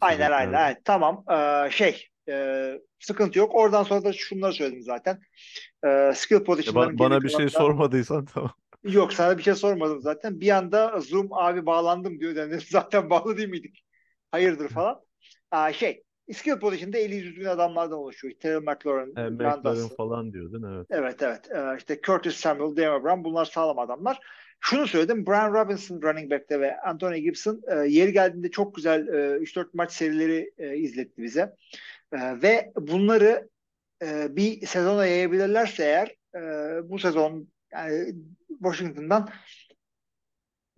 Aynen aynen. aynen. Tamam. Ee, şey e, sıkıntı yok. Oradan sonra da şunları söyledim zaten. Ee, skill position'ların ba- bana bir şey sormadıysan tamam. Yok sana bir şey sormadım zaten. Bir anda Zoom abi bağlandım diyor. Yani zaten bağlı değil miydik? Hayırdır falan. Aa, şey skill position'da eli yüzü düzgün adamlardan oluşuyor. Terry McLaurin, Dawson. falan diyordun evet. Evet evet. Ee, işte Curtis Samuel, Dema Brown bunlar sağlam adamlar. Şunu söyledim. Brian Robinson running back'te ve Anthony Gibson e, yeri geldiğinde çok güzel e, 3-4 maç serileri e, izletti bize. E, ve bunları e, bir sezona yayabilirlerse eğer e, bu sezon yani Washington'dan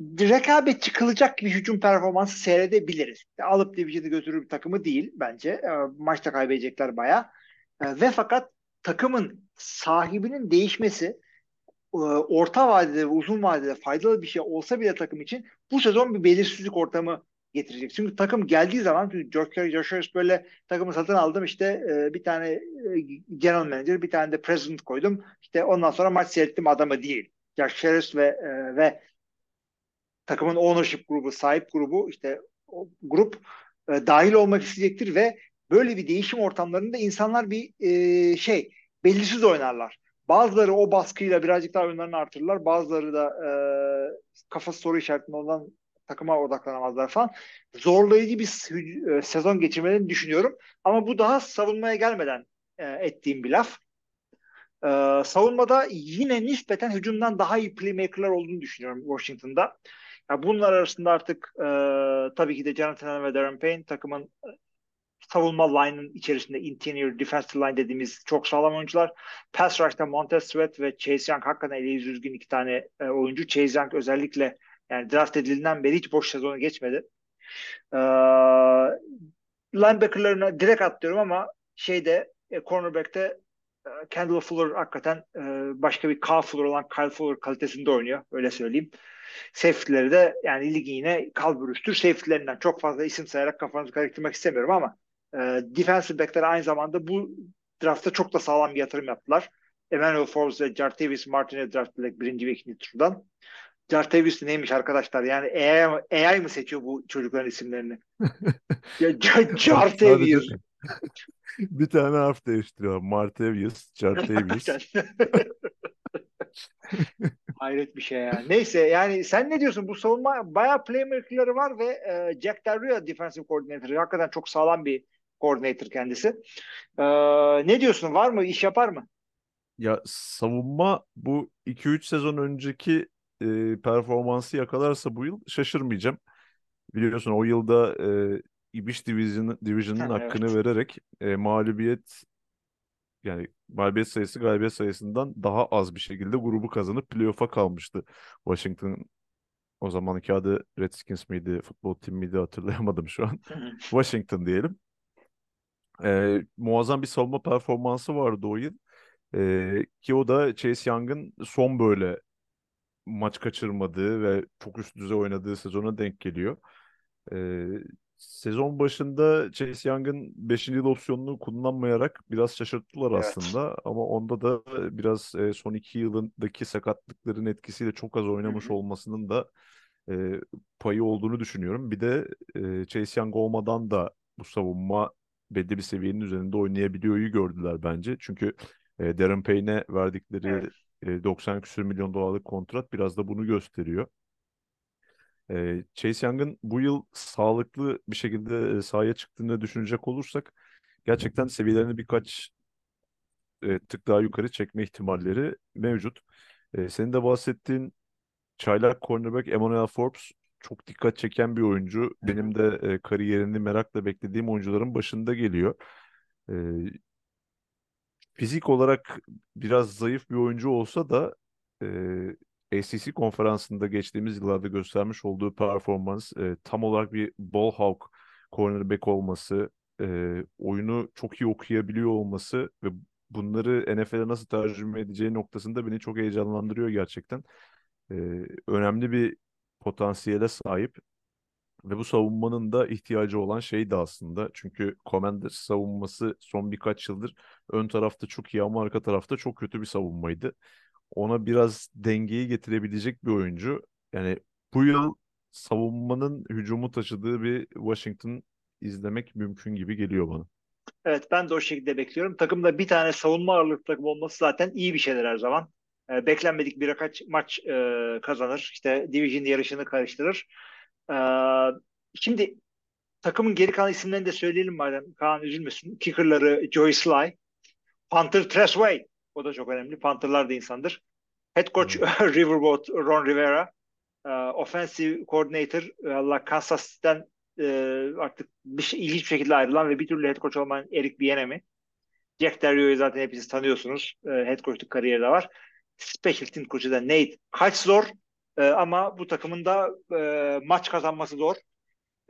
rekabetçi kılacak bir hücum performansı seyredebiliriz. Alıp division'ı götürür bir takımı değil bence. E, maçta kaybedecekler bayağı. E, ve fakat takımın sahibinin değişmesi e, orta vadede ve uzun vadede faydalı bir şey olsa bile takım için bu sezon bir belirsizlik ortamı getirecek. Çünkü takım geldiği zaman çünkü Josh Josh böyle takımı satın aldım işte e, bir tane e, general manager bir tane de president koydum. İşte ondan sonra maç seyrettim adamı değil. Josh ve e, ve takımın ownership grubu, sahip grubu işte o grup e, dahil olmak isteyecektir ve böyle bir değişim ortamlarında insanlar bir e, şey belirsiz oynarlar. Bazıları o baskıyla birazcık daha oyunlarını artırırlar. Bazıları da e, kafası soru işaretinde olan takıma odaklanamazlar falan. Zorlayıcı bir e, sezon geçirmelerini düşünüyorum. Ama bu daha savunmaya gelmeden e, ettiğim bir laf. E, savunmada yine nispeten hücumdan daha iyi playmakerlar olduğunu düşünüyorum Washington'da. Ya bunlar arasında artık e, tabii ki de Jonathan ve Darren Payne takımın savunma line'ın içerisinde interior defensive line dediğimiz çok sağlam oyuncular. Pass rush'ta Montez Sweat ve Chase Young hakikaten eli düzgün iki tane e, oyuncu. Chase Young özellikle yani draft edildiğinden beri hiç boş sezonu geçmedi. E, linebacker'larına direkt atlıyorum ama şeyde e, cornerback'te e, Kendall Fuller hakikaten e, başka bir Kyle Fuller olan Kyle Fuller kalitesinde oynuyor. Öyle söyleyeyim. Safety'leri de yani ligin yine kalburüstür. Safety'lerinden çok fazla isim sayarak kafanızı karıştırmak istemiyorum ama e, defensive back'ler aynı zamanda bu draftta çok da sağlam bir yatırım yaptılar. Emmanuel Forbes ve Jartavius Martinez draftladık birinci ve ikinci turdan. Jartavius neymiş arkadaşlar? Yani AI, AI mı seçiyor bu çocukların isimlerini? ya Jartavius. bir tane harf değiştiriyor. Martavius, Jartavius. Hayret bir şey ya. Neyse yani sen ne diyorsun? Bu savunma bayağı playmaker'ları var ve e, Jack Del Rio defensive coordinator. Hakikaten çok sağlam bir coordinator kendisi. E, ne diyorsun? Var mı? İş yapar mı? Ya savunma bu 2-3 sezon önceki e, performansı yakalarsa bu yıl şaşırmayacağım. Biliyorsun o yılda e, İbiş Division, Division'ın Ha, hakkını evet. vererek e, mağlubiyet yani galibiyet sayısı galibiyet sayısından daha az bir şekilde grubu kazanıp playoff'a kalmıştı. Washington o zamanki adı Redskins miydi, futbol tim miydi hatırlayamadım şu an. Washington diyelim. E, muazzam bir savunma performansı vardı o yıl. E, ki o da Chase Young'ın son böyle maç kaçırmadığı ve çok üst düzey oynadığı sezona denk geliyor. Ee, sezon başında Chase Young'ın 5. yıl opsiyonunu kullanmayarak biraz şaşırttılar Evet. aslında. Ama onda da biraz e, son iki yılındaki sakatlıkların etkisiyle çok az oynamış Hı hı. olmasının da e, payı olduğunu düşünüyorum. Bir de e, Chase Young olmadan da bu savunma belli bir seviyenin üzerinde oynayabiliyor'yu gördüler bence. Çünkü e, Darren Payne'e verdikleri Evet. E, 90 küsür milyon dolarlık kontrat biraz da bunu gösteriyor. E, Chase Young'ın bu yıl sağlıklı bir şekilde sahaya çıktığını düşünecek olursak gerçekten seviyelerini birkaç tık daha yukarı çekme ihtimalleri mevcut. E, senin de bahsettiğin çaylak cornerback Emmanuel Forbes çok dikkat çeken bir oyuncu. Benim de e, kariyerini merakla beklediğim oyuncuların başında geliyor. Fizik olarak biraz zayıf bir oyuncu olsa da e, ACC konferansında geçtiğimiz yıllarda göstermiş olduğu performans e, tam olarak bir ball hawk cornerback olması, e, oyunu çok iyi okuyabiliyor olması ve bunları NFL'e nasıl tercüme edeceği noktasında beni çok heyecanlandırıyor gerçekten. E, önemli bir potansiyele sahip. Ve bu savunmanın da ihtiyacı olan şey de aslında. Çünkü Commanders savunması son birkaç yıldır ön tarafta çok iyi ama arka tarafta çok kötü bir savunmaydı. Ona biraz dengeyi getirebilecek bir oyuncu. Yani bu yıl savunmanın hücumu taşıdığı bir Washington izlemek mümkün gibi geliyor bana. Evet ben de o şekilde bekliyorum. Takımda bir tane savunma ağırlıklı takım olması zaten iyi bir şeyler her zaman. E, beklenmedik birkaç maç e, kazanır. İşte division yarışını karıştırır. E, şimdi takımın geri kalan isimlerini de söyleyelim madem. Kaan üzülmesin. Kicker'ları Joey Sly. Punter Tress Way. O da çok önemli. Punter'lar da insandır. Head coach Riverboat Ron Rivera. E, offensive coordinator e, Allah Kansas'tan e, artık bir şey, ilginç bir şekilde ayrılan ve bir türlü head coach olmayan Eric Bieniemy. Jack Del zaten hepiniz tanıyorsunuz. E, head coachluk kariyeri de var. Special team koçu da Nate Kaçzor. E, ama bu takımın da e, maç kazanması zor.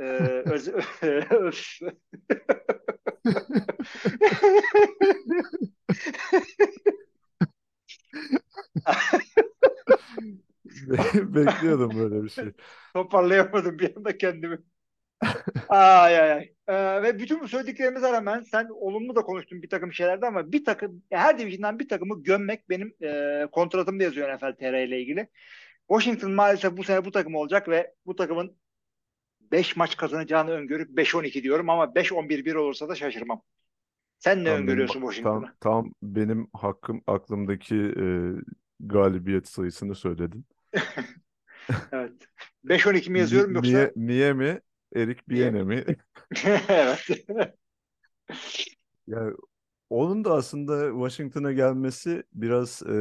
E, öz-. Bekliyordum böyle bir şey. Toparlayamadım bir anda kendimi. Ay ay ay. Ee, ve bütün bu söylediklerimize rağmen sen olumlu da konuştun bir takım şeylerde ama bir takım her division'dan bir takımı gömmek benim e, kontratımda yazıyor NFL TR ile ilgili. Washington maalesef bu sene bu takım olacak ve bu takımın 5 maç kazanacağını öngörüp 5-12 diyorum ama 5-11-1 olursa da şaşırmam. Sen ne Tam öngörüyorsun tam, Washington'a? tam benim hakkım aklımdaki e, galibiyet sayısını söyledin. Evet. 5-12 mi Mi- yazıyorum yoksa? Mie- Miami, Eric Miami. Bieniemy. evet. Yani onun da aslında Washington'a gelmesi biraz e,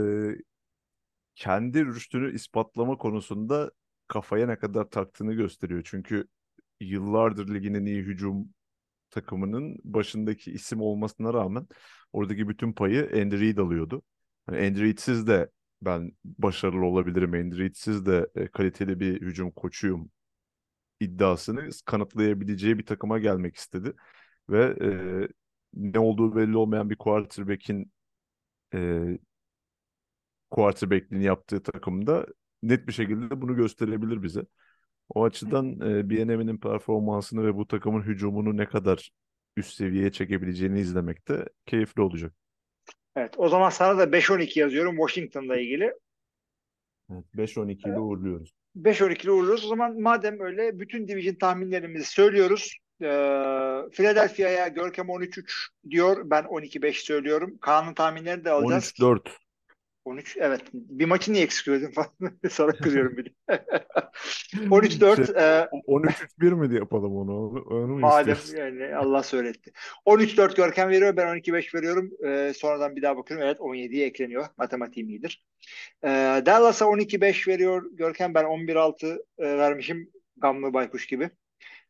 kendi rüştünü ispatlama konusunda kafaya ne kadar taktığını gösteriyor. Çünkü yıllardır ligin en iyi hücum takımının başındaki isim olmasına rağmen oradaki bütün payı Andy Reid alıyordu. Yani Andy Reid'siz de ben başarılı olabilirim. Andy Reid'siz de e, kaliteli bir hücum koçuyum iddiasını kanıtlayabileceği bir takıma gelmek istedi. Ve e, ne olduğu belli olmayan bir quarterback'in e, quarterback'liğini yaptığı takımda net bir şekilde bunu gösterebilir bize. O açıdan e, Bieniemy'nin performansını ve bu takımın hücumunu ne kadar üst seviyeye çekebileceğini izlemek de keyifli olacak. Evet. O zaman sana da 5-12 yazıyorum Washington'la ilgili. Evet, 5-12 ile uğurluyoruz. 5-12 ile uğurluyoruz. O zaman madem öyle bütün division tahminlerimizi söylüyoruz. Ee, Philadelphia'ya Görkem 13-3 diyor. Ben 12-5 söylüyorum. Kaan'ın tahminlerini de alacağız. 13-4. 13 evet. Bir maçı niye eksik söyledim falan. Sonra kızıyorum bir de. 13-4 Şey, e, 13-3-1 mi diye yapalım onu? Onu, onu mu madem istiyorsun? yani Allah söyletti. 13-4 Görkem veriyor. Ben 12-5 veriyorum. E, sonradan bir daha bakıyorum. Evet 17'ye ekleniyor. Matematiğim iyidir. E, Dallas'a 12-5 veriyor Görkem. Ben 11-6 e, vermişim. Gamlı baykuş gibi.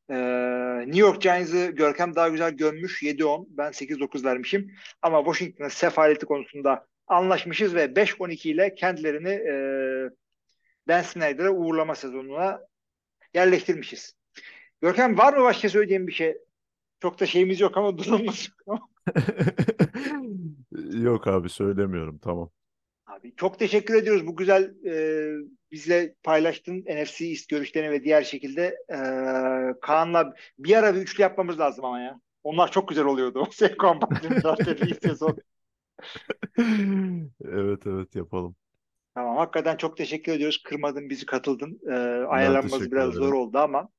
Ee, New York Giants'ı Görkem daha güzel gömmüş 7-10 ben 8-9 vermişim ama Washington'ın sefaleti konusunda anlaşmışız ve 5-12 ile kendilerini e, Dan Snyder'a uğurlama sezonuna yerleştirmişiz. Görkem var mı başka söyleyeceğim bir şey? Çok da şeyimiz yok ama durumumuz yok. Yok abi söylemiyorum tamam. Abi çok teşekkür ediyoruz bu güzel e, bizle paylaştığın NFC East görüşlerini ve diğer şekilde e, Kaan'la bir ara bir üçlü yapmamız lazım ama ya. Onlar çok güzel oluyordu. Sevkan Baktır'ın zaten ilk sezon. Evet evet yapalım. Tamam hakikaten çok teşekkür ediyoruz. Kırmadın bizi katıldın. E, Ben ayarlanması teşekkür biraz zor oldu ama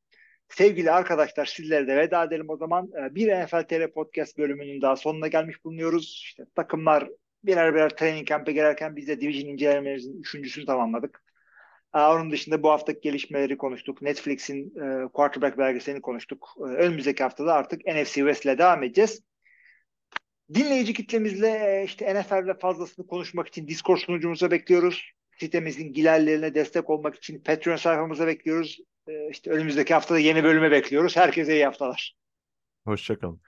sevgili arkadaşlar sizlere de veda edelim o zaman. E, bir NFL TR Podcast bölümünün daha sonuna gelmiş bulunuyoruz. İşte takımlar birer birer training camp'e girerken biz de division incelememizin üçüncüsünü tamamladık. Aa, Onun dışında bu haftaki gelişmeleri konuştuk. Netflix'in e, quarterback belgeselini konuştuk. E, önümüzdeki haftada artık NFC West ile devam edeceğiz. Dinleyici kitlemizle e, işte NFL'de fazlasını konuşmak için Discord sunucumuza bekliyoruz. Sitemizin gilerlerine destek olmak için Patreon sayfamıza bekliyoruz. E, işte önümüzdeki haftada yeni bölüme bekliyoruz. Herkese iyi haftalar. Hoşça kalın.